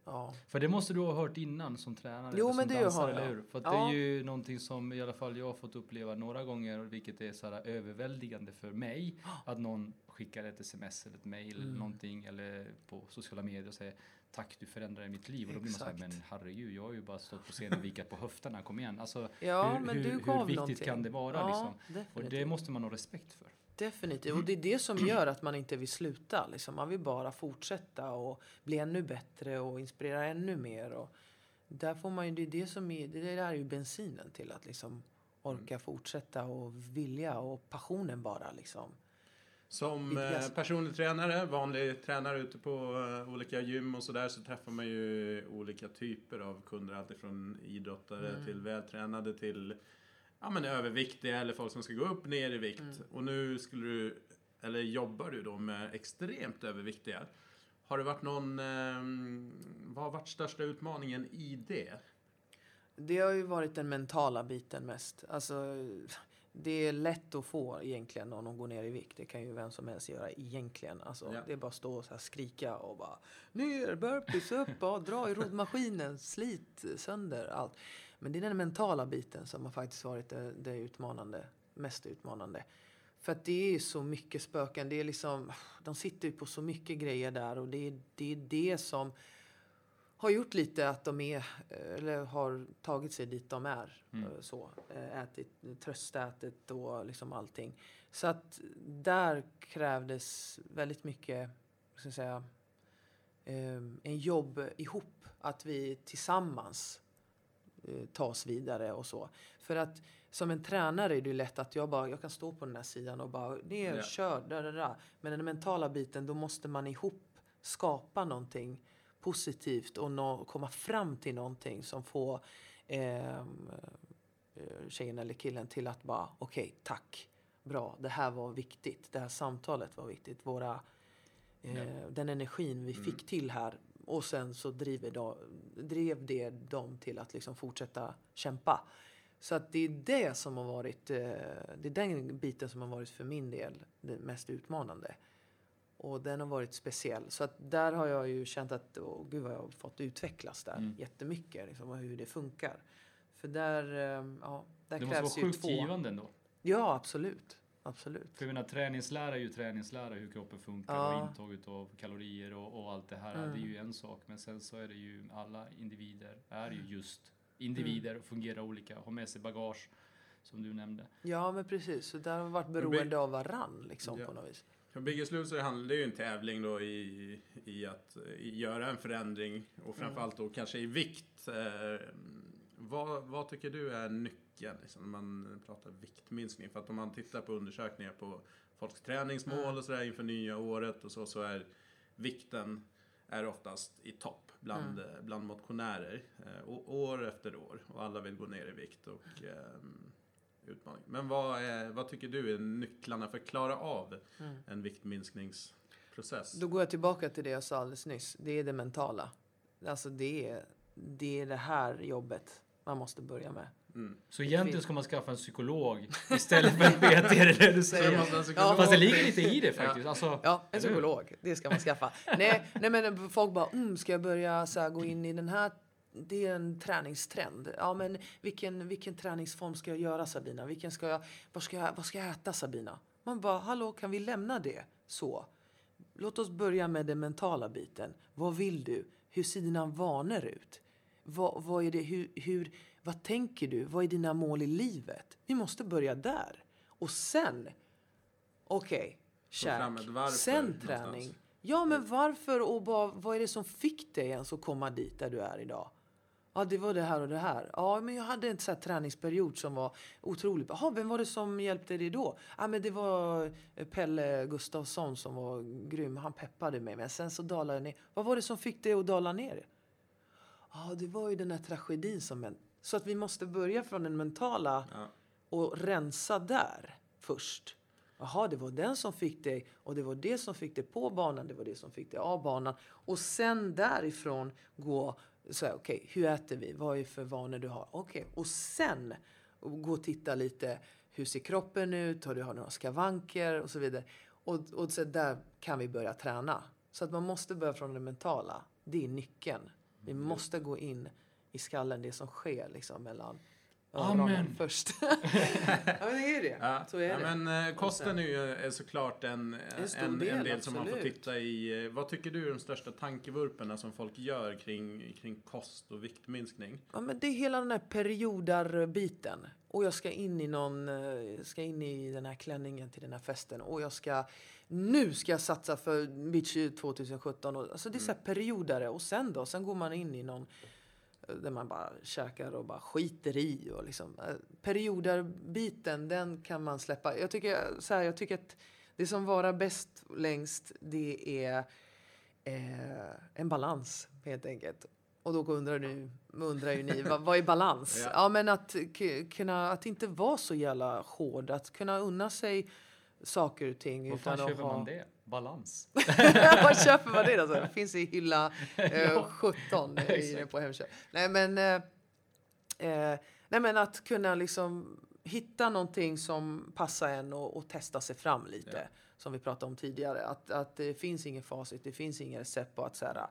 Ja. För det måste du ha hört innan som tränare Jo, som men det dansare, har jag. eller hur? För Ja. det är ju någonting som i alla fall jag har fått uppleva några gånger, vilket är så här överväldigande för mig, att någon skickar ett sms eller ett mail Mm. eller någonting eller på sociala medier och säger tack du förändrade mitt liv och då blir man så här, men herregud jag har ju bara stått på scenen och vikat på höfterna, kom igen. Alltså, Ja, hur, hur, hur viktigt någonting. kan det vara Ja, liksom? Och det måste man ha respekt för. Definitivt. Och det är det som gör att man inte vill sluta. Liksom. Man vill bara fortsätta och bli ännu bättre och inspirera ännu mer. Och där får man ju, det, är det, som är, det där är ju bensinen till att liksom orka fortsätta och vilja och passionen bara. Liksom. Som eh, personlig tränare, vanlig tränare ute på eh, olika gym och sådär så träffar man ju olika typer av kunder. Alltifrån idrottare Mm. till vältränade till ja, men överviktiga eller folk som ska gå upp ner i vikt. Mm. Och nu skulle du, eller jobbar du då med extremt överviktiga. Har det varit någon, eh, vad har varit största utmaningen i det? Det har ju varit den mentala biten mest. Alltså, det är lätt att få egentligen om de går ner i vikt. Det kan ju vem som helst göra egentligen. Alltså, Ja. Det är bara att stå och så skrika och bara ner, burpees upp, ja, dra i roddmaskinen, slit sönder allt. Men det är den mentala biten som har faktiskt varit det, det utmanande, mest utmanande. För att det är så mycket spöken. Det är liksom, de sitter ju på så mycket grejer där och det är det, är det som har gjort lite att de är, eller har tagit sig dit de är. Mm. eh, Så, eh, ätit, tröstätit och liksom allting. Så att där krävdes väldigt mycket, ska jag säga, eh, en jobb ihop. Att vi tillsammans eh, ta oss vidare och så. För att som en tränare är det ju lätt att jag bara, jag kan stå på den här sidan och bara, ner, Ja. kör, där, där, där. Men den mentala biten, då måste man ihop skapa någonting positivt och nå, komma fram till någonting som får ehm, eh, tjejen eller killen till att bara, okej, tack, bra, det här var viktigt, det här samtalet var viktigt, våra, eh, den energin vi fick till här och sen så driver de, drev det dem till att liksom fortsätta kämpa. Så att det är det som har varit, eh, det är den biten som har varit för min del det mest utmanande. Och den har varit speciell. Så att där har jag ju känt att, åh, gud vad jag har fått utvecklas där Mm. jättemycket. Liksom, och hur det funkar. För där, eh, ja, där Det måste krävs vara ju sjukt två. givande ändå. Ja, absolut. Absolut. För jag menar, träningslära är ju träningslära, hur kroppen funkar Ja. och intag av kalorier och, och allt det här. Mm. Det är ju en sak, men sen så är det ju alla individer är ju just individer och fungerar olika, har med sig bagage som du nämnde. Ja, men precis. Så där har vi varit beroende av varann liksom, Ja. på något vis. För Biggest Loser handlar ju en tävling då i, i att eh, göra en förändring och framförallt då kanske i vikt. Eh, vad, vad tycker du är nyckeln liksom, när man pratar viktminskning? För att om man tittar på undersökningar på folks träningsmål och sådär inför nya året och så, så är vikten är oftast i topp bland, eh, bland motionärer. Eh, år efter år. Och alla vill gå ner i vikt och ehm, utmaning. Men vad, är, vad tycker du är nycklarna för att klara av en viktminskningsprocess? Då går jag tillbaka till det jag sa alldeles nyss. Det är det mentala. Alltså det är det, är det här jobbet man måste börja med. Mm. Så egentligen ska man skaffa en psykolog istället för en PT, är det du säger? Ja, Fast det ligger lite i det faktiskt. Alltså, Ja, en psykolog. Det ska man skaffa. nej, nej, men folk bara, mm, ska jag börja så här, gå in i den här det är en träningstrend. Ja, men vilken, vilken träningsform ska jag göra Sabina? Vilken ska jag, vad, ska jag, vad ska jag äta Sabina? Man bara, hallå, kan vi lämna det så? låt oss börja med den mentala biten. Vad vill du? Hur ser dina vanor ut? Vad, vad, är det, hur, hur, vad tänker du? Vad är dina mål i livet? Vi måste börja där. Och sen, okej, okay, käk. Sen någonstans. träning. Ja, men varför och bara, vad är det som fick dig ens att komma dit där du är idag? Ja, det var det här och det här. Ja, men jag hade en här träningsperiod som var otrolig. Jaha, vem var det som hjälpte dig då? Ja, men det var Pelle Gustafsson som var grym. Han peppade mig. Men sen så dalade jag ner. Vad var det som fick dig att dala ner? Ja, det var ju den här tragedin som... Så att vi måste börja från den mentala Ja. och rensa där först. Jaha, det var den som fick dig och det var det som fick dig på banan, det var det som fick dig av banan. Och sen därifrån gå så här, okej, hur äter vi? Vad är det för vanor du har? Okej, och sen gå och titta lite, hur ser kroppen ut? Har du har några skavanker och så vidare. Och, och så där kan vi börja träna. Så att man måste börja från det mentala. Det är nyckeln. Vi måste gå in i skallen, det som sker liksom mellan öronen först. ja, men det är det. Ja, Så är ja, det. men eh, kosten är ju är såklart en, En stor en, en del, del som man får titta i. Eh, Vad tycker du är de största tankevurporna som folk gör kring, kring kost och viktminskning? Ja, men det är hela den här periodarbiten. Och jag ska in i någon, eh, ska in i den här klänningen till den här festen. Och jag ska, nu ska jag satsa för Beach 2017. Och, alltså det är så här periodare. Och sen då? Sen går man in i någon eh, där man bara käkar och bara skiter i. Och liksom, eh, periodarbiten, den kan man släppa. Jag tycker, så här, jag tycker att det som varar bäst längst, det är eh, en balans helt enkelt. Och då undrar, nu, undrar ju ni, vad, vad är balans? Ja. ja. men att, kunna, att inte vara så jävla hård, att kunna unna sig saker och ting. Fan utan köper ha... man det? Balans? Var köper man det då? Så Det finns i hylla eh, 17 inne exakt. på Hemköp. Nej men, eh, eh, nej men att kunna liksom hitta någonting som passar en och, och testa sig fram lite. Ja. Som vi pratade om tidigare. Att, att det finns ingen facit, det finns ingen recept på att så här,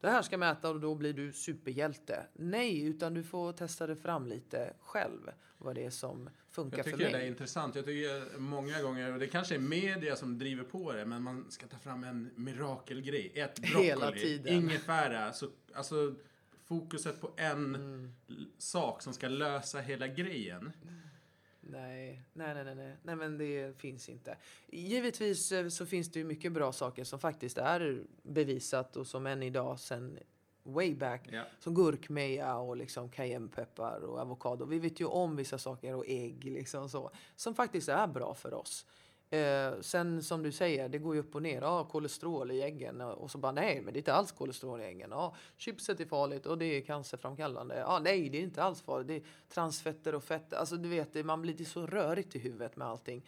det här ska mäta och då blir du superhjälte. Nej, utan du får testa det fram lite själv. Vad det är som funkar Jag för tycker mig. det är intressant. Jag tycker många gånger, och det kanske är media som driver på det, men man ska ta fram en mirakelgrej. Ät broccoli, Hela tiden. ingefära. Så, alltså, fokuset på en Mm. sak som ska lösa hela grejen. Nej, nej, nej, nej, nej, nej, men det finns inte. Givetvis eh, så finns det ju mycket bra saker som faktiskt är bevisat och som än idag sen way back. Ja. Som gurkmeja och liksom cayennepeppar och avokado. Vi vet ju om vissa saker och ägg liksom så. Som faktiskt är bra för oss. Eh, sen som du säger, det går ju upp och ner. Ja, kolesterol i äggen. Och så bara nej, men det är inte alls kolesterol i äggen. Ja, chipset är farligt och det är cancerframkallande. Ja, nej, det är inte alls farligt. Det är transfetter och fetter. Alltså du vet, man blir är så rörigt i huvudet med allting.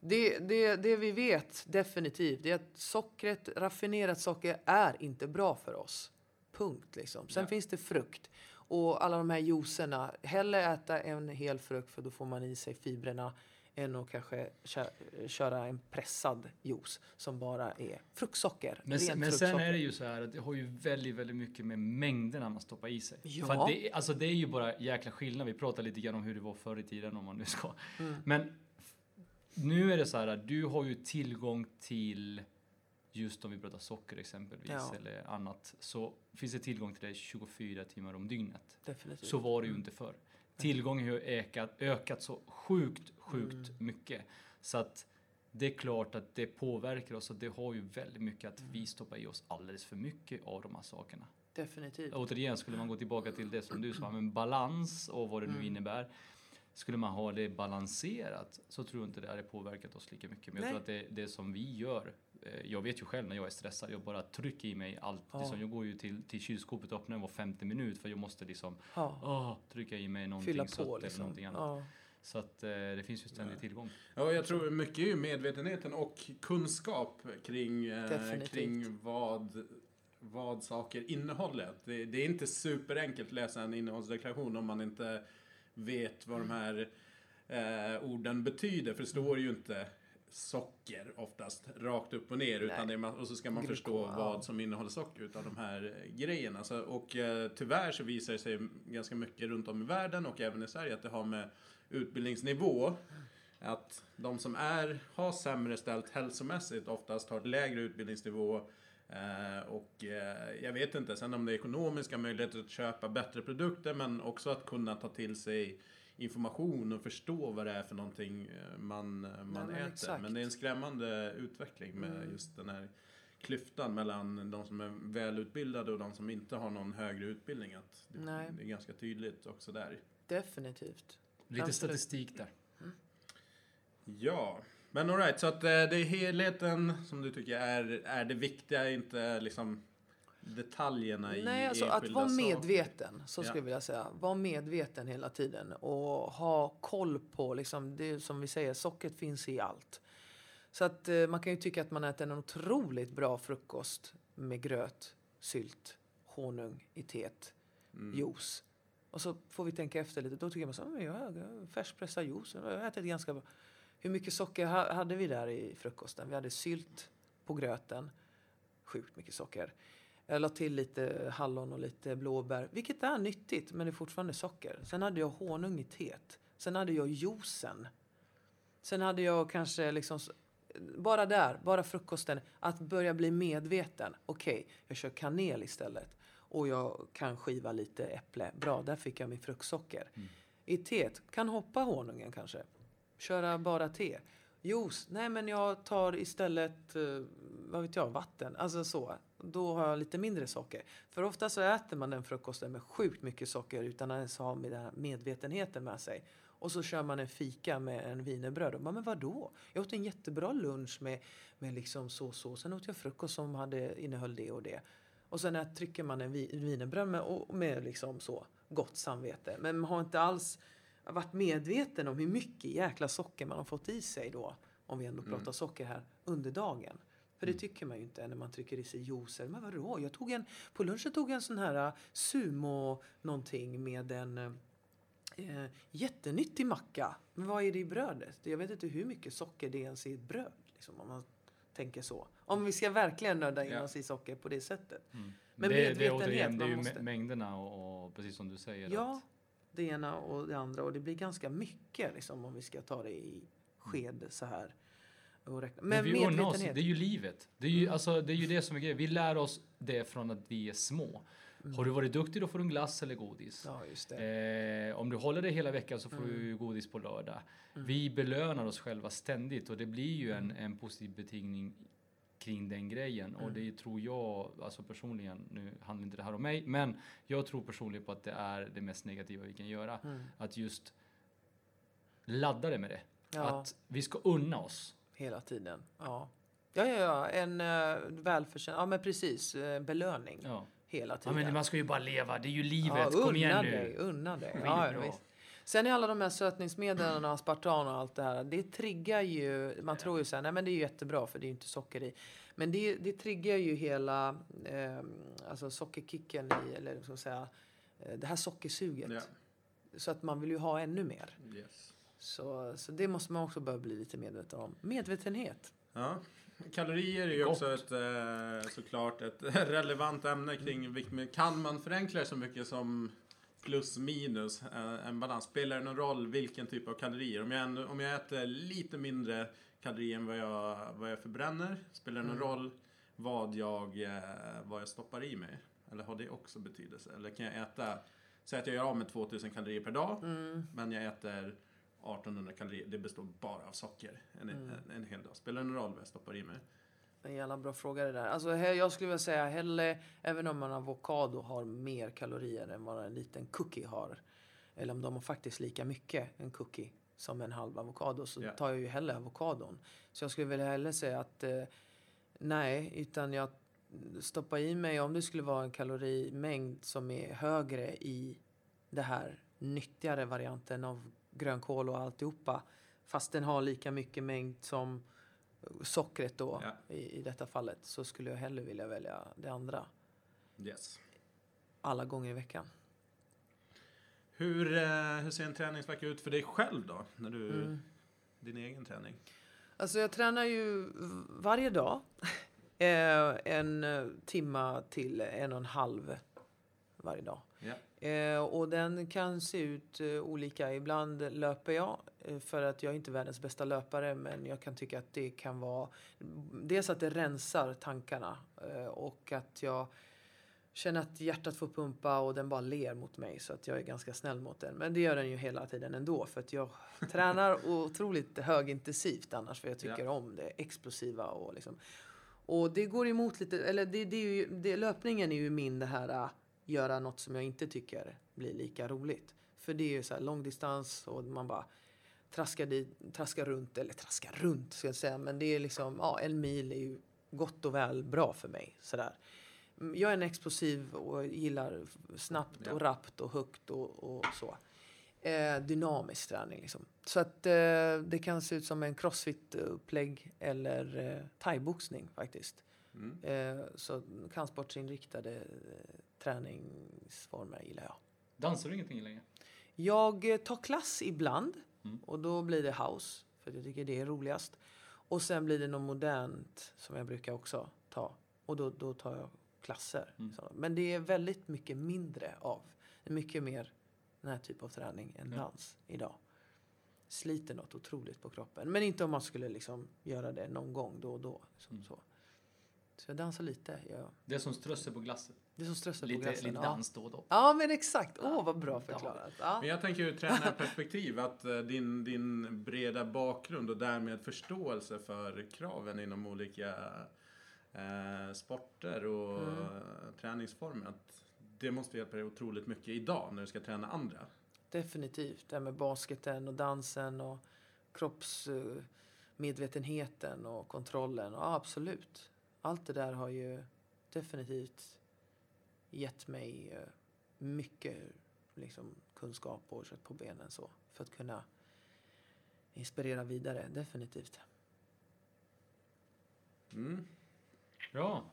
Det, det, det vi vet definitivt är att sockret, raffinerat socker är inte bra för oss. Punkt liksom. Sen Ja. finns det frukt och alla de här juicerna. Hellre äta en hel frukt för då får man i sig fibrerna än att kanske kö- köra en pressad juice som bara är fruktsocker. Men, sen, men sen är det ju så här att det har ju väldigt, väldigt mycket med mängderna man stoppar i sig. Ja. För det, alltså det är ju bara jäkla skillnad. Vi pratade lite grann om hur det var förr i tiden om man nu ska. Mm. Men nu är det så här att du har ju tillgång till just om vi pratar socker exempelvis Ja. eller annat så finns det tillgång till det 24 timmar om dygnet. Definitivt. Så var det ju inte förr. Tillgången har ökat, ökat så sjukt, sjukt Mm. mycket. Så att det är klart att det påverkar oss och det har ju väldigt mycket att Mm. vi stoppar i oss alldeles för mycket av de här sakerna. Definitivt. Återigen, skulle man gå tillbaka till det som du sa, med balans och vad det Mm. nu innebär. Skulle man ha det balanserat så tror jag inte det hade påverkat oss lika mycket. Men jag Nej. tror att det, det som vi gör, jag vet ju själv när jag är stressad, jag bara trycker i mig allt. Ja. Liksom, jag går ju till, till kylskåpet och öppnar var 50 minut för jag måste liksom Ja. åh, trycka i mig någonting Fylla sött på eller liksom. någonting annat. Ja. Så att eh, det finns ju ständig tillgång. Ja, jag tror mycket är ju medvetenheten och kunskap kring, eh, kring vad, vad saker innehåller. Det, det är inte superenkelt att läsa en innehållsdeklaration om man inte vet vad de här eh, orden betyder. För det står ju inte socker oftast rakt upp och ner. Utan det är, och så ska man Glukos, förstå ja. vad som innehåller socker utav de här eh, grejerna. Så, och eh, tyvärr så visar det sig ganska mycket runt om i världen och även i Sverige att det har med utbildningsnivå att de som är, har sämre ställt hälsomässigt oftast har lägre utbildningsnivå. Eh, och eh, jag vet inte sen om det är ekonomiska möjligheter att köpa bättre produkter men också att kunna ta till sig information och förstå vad det är för någonting eh, man, eh, man men äter. exakt. Men det är en skrämmande utveckling med Mm. just den här klyftan mellan de som är välutbildade och de som inte har någon högre utbildning. Att det, Nej. det är ganska tydligt också där. Definitivt. Lite Absolut. statistik där. Ja, men alright, så att eh, det är helheten som du tycker är, är det viktiga, inte liksom detaljerna i Nej, alltså att vara saker. medveten, så Ja. skulle jag vilja säga. Var medveten hela tiden och ha koll på, liksom, det som vi säger, sockret finns i allt. Så att eh, man kan ju tycka att man äter en otroligt bra frukost med gröt, sylt, honung i teet, Mm. juice. Och så får vi tänka efter lite. Då tycker man så "Men jag färskpressad juice. Jag har ätit ganska bra. Hur mycket socker ha- hade vi där i frukosten? Vi hade sylt på gröten. Sjukt mycket socker. Jag la till lite hallon och lite blåbär, vilket är nyttigt, men det är fortfarande socker. Sen hade jag honung i teet. Sen hade jag juicen. Sen hade jag kanske liksom, bara där, bara frukosten, att börja bli medveten. Okej, jag kör kanel istället. Och jag kan skiva lite äpple. Bra, där fick jag min fruktsocker. I teet, kan hoppa honungen kanske. Köra bara te. Juice, nej men jag tar istället, eh, vad vet jag, vatten. Alltså så. Då har jag lite mindre socker. För ofta så äter man den frukosten med sjukt mycket socker utan att ens ha med den medvetenheten med sig. Och så kör man en fika med en wienerbröd. Och man, men vadå? Jag åt en jättebra lunch med, med liksom så så. Sen åt jag frukost som hade, innehöll det och det. Och sen trycker man en wienerbröd med, och med liksom så gott samvete. Men man har inte alls varit medveten om hur mycket jäkla socker man har fått i sig då. Om vi ändå pratar socker här under dagen. För det tycker man ju inte när man trycker i sig juicer. Men vadå? Jag tog en, på lunchen tog jag en sån här uh, sumo någonting med en uh, eh, jättenyttig macka. Men vad är det i brödet? Jag vet inte hur mycket socker det är ens i ett bröd. Liksom, om man tänker så. Om vi ska verkligen nöda in Ja. oss i socker på det sättet. Men Men det, det, återigen, det är ju måste- mängderna och, och precis som du säger. Ja, Att, det ena och det andra. Och det blir ganska mycket liksom, om vi ska ta det i sked så här. Och räkna. men Men vi unnar oss, medvetenhet. det är ju livet. Det är ju, alltså, det är ju det som är grejen. Vi lär oss det från att vi är små. Har du varit duktig då får du en glass eller godis. Ja, just det. Eh, om du håller dig hela veckan så får Mm. du godis på lördag. Vi belönar oss själva ständigt och det blir ju en, en positiv betingning kring den grejen. Och det tror jag, alltså personligen, nu handlar inte det här om mig, men jag tror personligen på att det är det mest negativa vi kan göra. Mm. Att just ladda det med det. Ja. Att vi ska unna oss. Hela tiden. Ja, ja, ja. ja. En uh, välförtjänt... Ja, men precis. Uh, belöning. Ja. Hela ja, tiden. men man ska ju bara leva, det är ju livet. Ja, Kom unna igen dig, nu. unna dig. Skitbra. Ja, ja. Sen är alla de här sötningsmedlen och aspartam och allt det här. Det triggar ju, man tror ju så här, nej men det är ju jättebra för det är ju inte socker i. Men det, det triggar ju hela, eh, alltså sockerkicken i, eller ska man säga, eh, det här sockersuget. Ja. Så att man vill ju ha ännu mer. Yes. Så, så det måste man också börja bli lite medveten om. Medvetenhet. Ja. Kalorier är ju Gott. också ett, eh, såklart ett relevant ämne kring vikt. Men kan man förenkla det så mycket som plus minus eh, en balans? Spelar det någon roll vilken typ av kalorier? Om jag, om jag äter lite mindre kalorier än vad jag, vad jag förbränner, spelar det någon roll vad jag, eh, vad jag stoppar i mig? Eller har det också betydelse? Eller kan jag äta, säg att jag gör av med 2000 kalorier per dag, men jag äter 1800 kalorier, det består bara av socker en, en, en hel dag. Spelar det någon roll vad jag stoppar i mig? En jävla bra fråga det där. Alltså, jag skulle vilja säga hellre, även om en avokado har mer kalorier än vad en liten cookie har. Eller om de har faktiskt lika mycket, en cookie, som en halv avokado. Så Ja. tar jag ju hellre avokadon. Så jag skulle vilja hellre säga att eh, nej, utan jag stoppar i mig, om det skulle vara en kalorimängd som är högre i det här nyttigare varianten av grönkål och alltihopa. Fast den har lika mycket mängd som sockret då Ja. i, i detta fallet så skulle jag hellre vilja välja det andra Yes. alla gånger i veckan. Hur, eh, hur ser en träningsvecka ut för dig själv då? När du, Din egen träning? Alltså jag tränar ju varje dag eh, en eh, timma till en och en halv varje dag. Ja. Eh, och den kan se ut eh, olika. Ibland löper jag eh, för att jag är inte världens bästa löpare men jag kan tycka att det kan vara dels att det rensar tankarna eh, och att jag känner att hjärtat får pumpa och den bara ler mot mig så att jag är ganska snäll mot den. Men det gör den ju hela tiden ändå för att jag tränar otroligt högintensivt annars för jag tycker Ja. om det explosiva och liksom. Och det går emot lite, eller det, det är ju, det, löpningen är ju min det här göra något som jag inte tycker blir lika roligt. För det är ju så här långdistans och man bara traskar, dit, traskar runt, eller traskar runt ska jag säga, men det är liksom, ja en mil är ju gott och väl bra för mig sådär. Mm, Jag är en explosiv och gillar snabbt Ja. och rappt och högt och, och så. Eh, dynamisk träning liksom. Så att eh, det kan se ut som en crossfit-upplägg eller eh, thaiboxning faktiskt. Mm. Eh, så kampsportsinriktade eh, träningsformer gillar jag. Dansar du ingenting längre? Jag eh, tar klass ibland Mm. och då blir det house för jag tycker det är roligast. Och sen blir det något modernt som jag brukar också ta och då, då tar jag klasser. Mm. Men det är väldigt mycket mindre av, mycket mer den här typen av träning än Ja. dans idag. Sliter något otroligt på kroppen. Men inte om man skulle liksom göra det någon gång då och då. Liksom Mm. så. Så jag dansar lite. Jag, Det är som strössel på glassen. det är som strössel på Lite, glassen. lite ja. dans då och då. Ja men exakt. Åh vad bra förklarat. Ja. Men jag tänker ur tränarperspektiv att eh, din, din breda bakgrund och därmed förståelse för kraven inom olika eh, sporter och Mm. eh, träningsformer. Att det måste hjälpa dig otroligt mycket idag när du ska träna andra. Definitivt. Det här med basketen och dansen och kroppsmedvetenheten och kontrollen. Ja, absolut. Allt det där har ju definitivt gett mig eh, mycket liksom, kunskap och kött på benen så. För att kunna inspirera vidare, definitivt. Mm. Ja.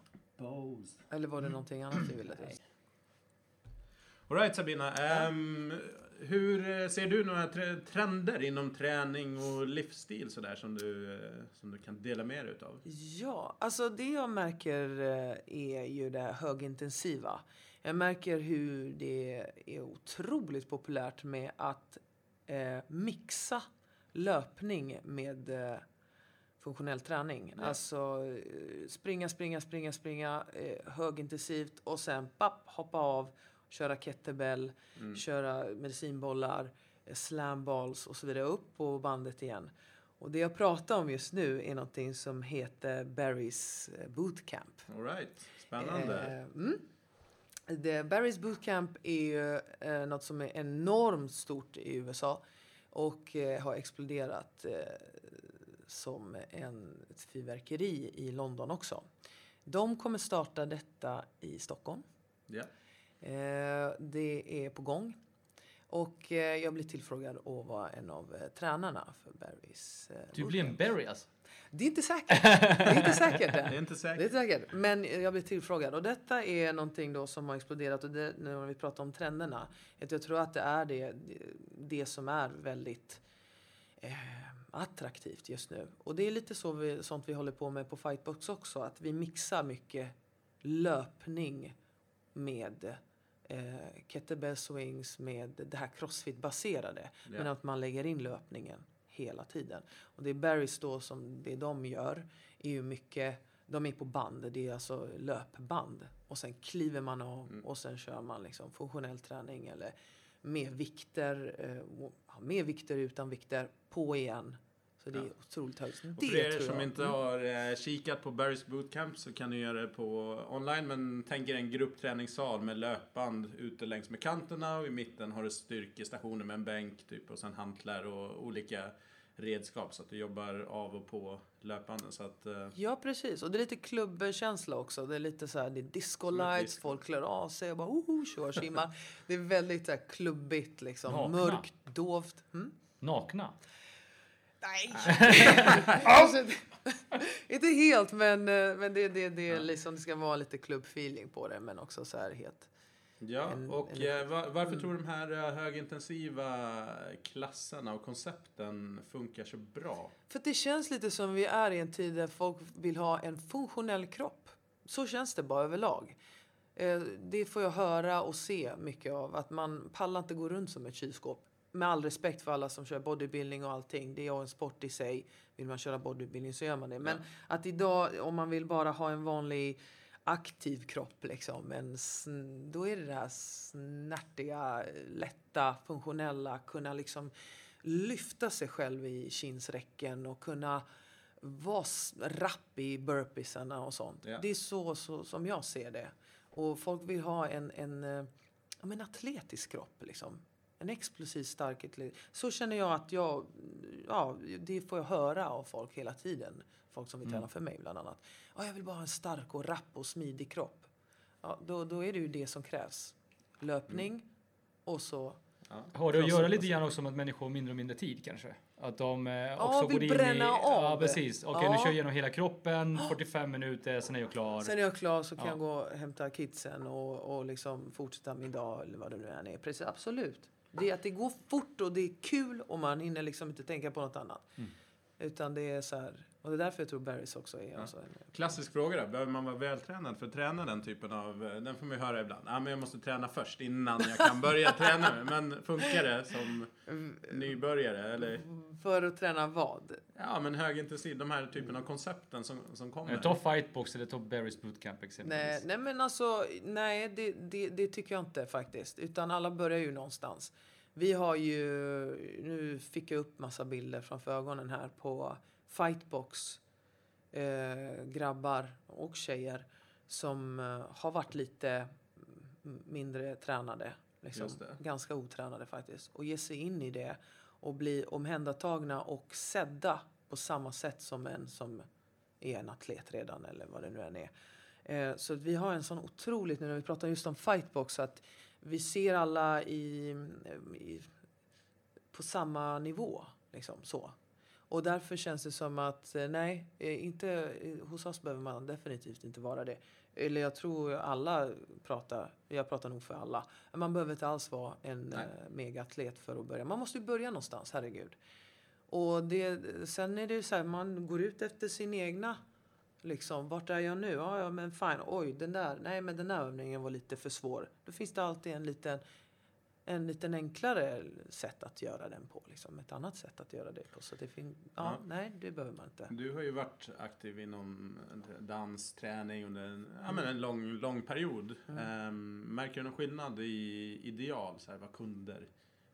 Eller var det någonting annat du ville? Nej. Alright Sabina, ehm, hur eh, ser du några tre- trender inom träning och livsstil sådär som du, eh, som du kan dela med dig utav? Ja, alltså det jag märker eh, är ju det här högintensiva. Jag märker hur det är otroligt populärt med att eh, mixa löpning med eh, funktionell träning. Ja. Alltså springa, springa, springa, springa eh, högintensivt och sen papp, hoppa av, köra kettlebell, Mm. köra medicinbollar, eh, slamballs och så vidare upp på bandet igen. Och det jag pratar om just nu är någonting som heter Barry's eh, Bootcamp. Alright, spännande. Eh, mm. Det, Barry's Bootcamp är ju eh, något som är enormt stort i USA och eh, har exploderat eh, som en, ett fyrverkeri i London också. De kommer starta detta i Stockholm. Ja. Eh, det är på gång. Och eh, jag blir tillfrågad att vara en av eh, tränarna för Barry's Du blir en berry alltså. Det är inte säkert. Det är inte säkert. Det är inte Det är säkert. inte säkert. Men jag blir tillfrågad. Och detta är någonting då som har exploderat. Och det, när vi pratar om trenderna. Att jag tror att det är det, det som är väldigt eh, attraktivt just nu. Och det är lite så vi, sånt vi håller på med på Fightbox också. Att vi mixar mycket löpning med eh, kettlebell swings med det här crossfit-baserade. Men Ja. att man lägger in löpningen hela tiden. Och det Barrys då som det de gör är ju mycket, de är på band, det är alltså löpband. Och sen kliver man av Mm. och sen kör man liksom funktionell träning eller med vikter, eh, med vikter utan vikter, på igen. Så det är Ja. otroligt högt. Och Det för er som inte Mm. har eh, kikat på Barry's Bootcamp så kan ni göra det på online. Men tänk er en gruppträningssal med löpband ute längs med kanterna och i mitten har du styrkestationer med en bänk typ och sen hantlar och olika redskap så att du jobbar av och på löpbanden. Så att, eh, Ja, precis. Och det är lite klubbkänsla också. Det är lite så här, det är disco lights, disco. folk klär av sig och bara oho, tjimmar. Det är väldigt så här, klubbigt liksom. Nakna. Mörkt, dovt. Mm? Nakna. Nej! alltså, inte helt, men, eh, men det, det, det, är liksom, det ska vara lite klubbfeeling på det, men också så här helt. ja, En- och en- eh, va- varför Mm. tror du de här eh, högintensiva klasserna och koncepten funkar så bra? För att det känns lite som vi är i en tid där folk vill ha en funktionell kropp. Så känns det bara överlag. Det får jag höra och se mycket av. Att man pallar inte gå runt som ett kylskåp. Med all respekt för alla som kör bodybuilding och allting. Det är en sport i sig. Vill man köra bodybuilding så gör man det. Men att idag, om man vill bara ha en vanlig aktiv kropp, liksom, en, då är det det här snärtiga, lätta, funktionella. Kunna liksom lyfta sig själv i kinsräcken och kunna vara rapp i burpeesarna och sånt. Ja. Det är så, så som jag ser det. Och folk vill ha en, en, eh, ja, men atletisk kropp. Liksom. En explosiv, stark. Så känner jag att jag... Ja, det får jag höra av folk hela tiden. Folk som vill träna för mig bland annat. Ja, jag vill bara ha en stark och rapp och smidig kropp. Ja, då, då är det ju det som krävs. Löpning och så... Har det att göra lite grann också med att människor har mindre och mindre tid kanske? Att de eh, också vill går in i... bränna av. Ja, precis. Okej, nu Ja. kör jag igenom hela kroppen, 45 minuter, sen är jag klar. Sen är jag klar så kan Ja. jag gå och hämta kidsen och, och liksom fortsätta min dag eller vad det nu än är. Precis, absolut. Det är att det går fort och det är kul och man hinner liksom inte tänka på något annat. Mm. Utan det är så här, och det är därför jag tror Barrys också är alltså en, Klassisk fråga då. Behöver man vara vältränad för att träna den typen av... eh, Den får man ju höra ibland. Ja, men jag måste träna först innan jag kan börja träna. Men funkar det som nybörjare? Eller? För att träna vad? Ja, men högintensiv. De här typen av koncepten som, som kommer. Ta Fightbox eller ta Barry's Bootcamp Nej, exempelvis. nej men alltså, nej det, det, det tycker jag inte faktiskt. Utan alla börjar ju någonstans. Vi har ju, nu fick jag upp massa bilder framför ögonen här på Fightbox. Eh, grabbar och tjejer som eh, har varit lite mindre tränade. Liksom, ganska otränade faktiskt. Och ge sig in i det och bli omhändertagna och sedda på samma sätt som en som är en atlet redan eller vad det nu än är. Eh, så vi har en sån otroligt, nu när vi pratar just om fightbox, att vi ser alla i, i, på samma nivå. Liksom, så. Och därför känns det som att eh, nej, eh, inte, eh, hos oss behöver man definitivt inte vara det. Eller jag tror alla pratar, jag pratar nog för alla. Man behöver inte alls vara en Nej. megaatlet för att börja. Man måste ju börja någonstans, herregud. Och det, sen är det ju så här, man går ut efter sin egna Liksom, vart är jag nu? Ja, ja, men fine. Oj, den där, nej, men den där övningen var lite för svår. Då finns det alltid en liten, en liten enklare sätt att göra den på. Liksom. Ett annat sätt att göra det på. Så det fin- ja, Ja. nej, det behöver man inte. Du har ju varit aktiv inom dans, träning under en, ja, men en lång, lång period. Ehm, märker du någon skillnad i ideal, så här, vad kunder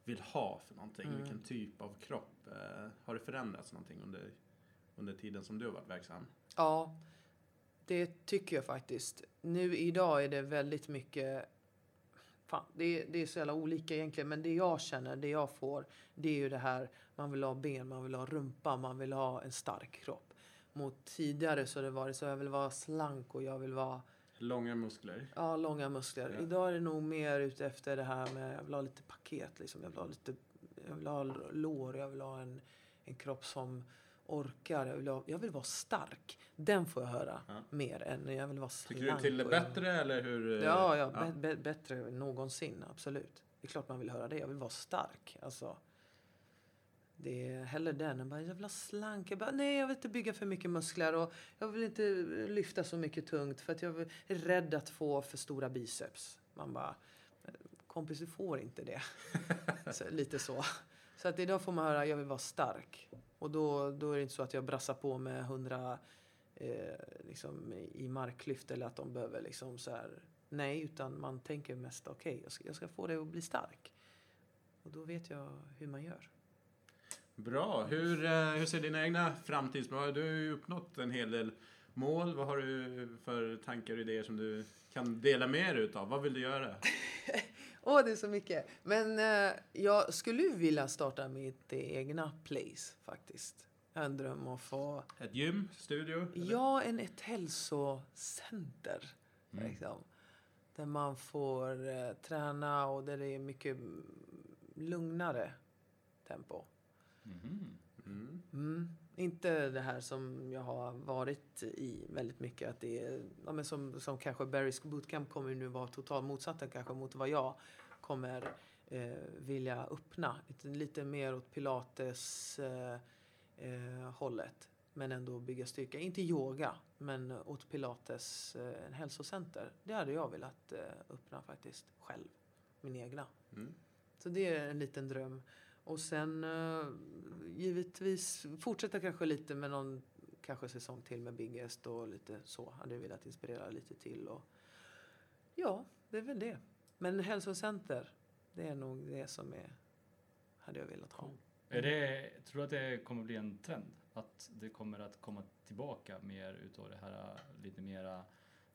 vill ha för någonting? Vilken typ av kropp? Eh, har det förändrats någonting under, under tiden som du har varit verksam? Ja, det tycker jag faktiskt. Nu idag är det väldigt mycket... Fan, det, är, det är så jävla olika egentligen, men det jag känner, det jag får, det är ju det här, man vill ha ben, man vill ha rumpa, man vill ha en stark kropp. Mot tidigare så har det varit så jag vill vara slank och jag vill vara Långa muskler? Ja, långa muskler. Ja. Idag är det nog mer ute efter det här med, jag vill ha lite paket liksom. Jag vill ha lite, jag vill ha lår, jag vill ha en, en kropp som orkar. Jag vill, ha, jag vill vara stark. Den får jag höra Ja. mer än jag vill vara slank. Tycker du till det bättre eller hur? eh, Ja, ja, Be, be, bättre än någonsin. Absolut. Det är klart man vill höra det. Jag vill vara stark. Alltså, det är hellre den än bara, jag vill ha slank. Jag bara, nej, jag vill inte bygga för mycket muskler och jag vill inte lyfta så mycket tungt för att jag är rädd att få för stora biceps. Man bara, kompis, du får inte det. så, lite så. Så att idag får man höra, jag vill vara stark. Och då, då är det inte så att jag brassar på med 100 eh, liksom, i marklyft eller att de behöver liksom så här. Nej, utan man tänker mest okej, jag, ska, jag ska få det att bli stark. Och då vet jag hur man gör. Bra. Hur, eh, hur ser dina egna framtidsmål Du har ju uppnått en hel del mål. Vad har du för tankar och idéer som du kan dela med dig utav? Vad vill du göra? Åh, det är så mycket. Men eh, jag skulle vilja starta mitt egna place faktiskt. Jag har en dröm att få Ett gym? Studio? eller? Ja, en, ett hälsocenter. Liksom, där man får eh, träna och där det är mycket mm, lugnare tempo. Mm. Mm. Inte det här som jag har varit i väldigt mycket. Att det är, ja, men som, som kanske Barry's bootcamp kommer nu vara totalt motsatta kanske mot vad jag kommer eh, vilja öppna. Lite, mer åt pilates eh, eh, hållet. men ändå bygga styrka. Inte yoga, men åt pilates, eh, en hälsocenter. Det hade jag velat eh, öppna faktiskt själv, min egna. Mm. Så det är en liten dröm. Och sen eh, givetvis fortsätta kanske lite med någon kanske säsong till med Biggest och lite så. Hade velat inspirera lite till. Och, ja, det är väl det. Men hälsocenter, det är nog det som är, hade jag velat ha. Är det, tror du att det kommer bli en trend? Att det kommer att komma tillbaka mer utav det här lite mera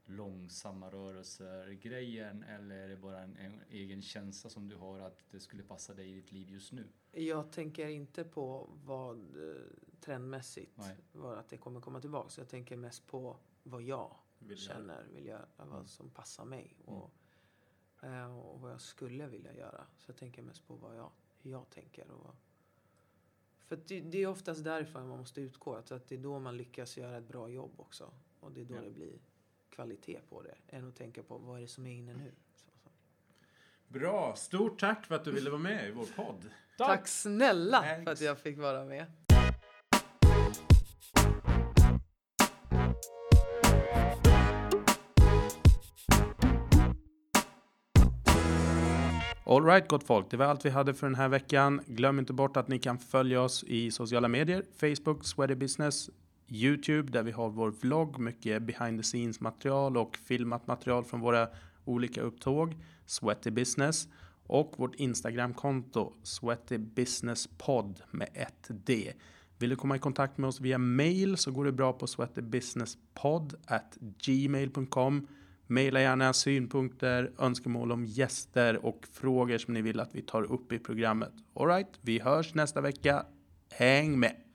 långsamma rörelser grejen eller är det bara en, en egen känsla som du har att det skulle passa dig i ditt liv just nu? Jag tänker inte på vad eh, trendmässigt Nej. var att det kommer komma tillbaka. Så jag tänker mest på vad jag Vill känner, vill göra, vad som passar mig och, eh, och vad jag skulle vilja göra. Så jag tänker mest på vad jag, hur jag tänker. Och, för det, det är oftast därifrån man måste utgå. Att att det är då man lyckas göra ett bra jobb också. Och det är då Ja. det blir kvalitet på det. Än att tänka på vad är det som är inne nu. Så, så. Bra, stort tack för att du ville vara med i vår podd. Tack snälla för Thanks. att jag fick vara med. Alright gott folk, det var allt vi hade för den här veckan. Glöm inte bort att ni kan följa oss i sociala medier. Facebook, Sweaty Business, Youtube där vi har vår vlogg, mycket behind the scenes material och filmat material från våra olika upptåg. Sweaty Business och vårt Instagramkonto Sweaty Business Podd med ett D. Vill du komma i kontakt med oss via mail så går det bra på sweatybusinesspodd at gmail.com. Maila gärna synpunkter, önskemål om gäster och frågor som ni vill att vi tar upp i programmet. Alright, vi hörs nästa vecka. Häng med!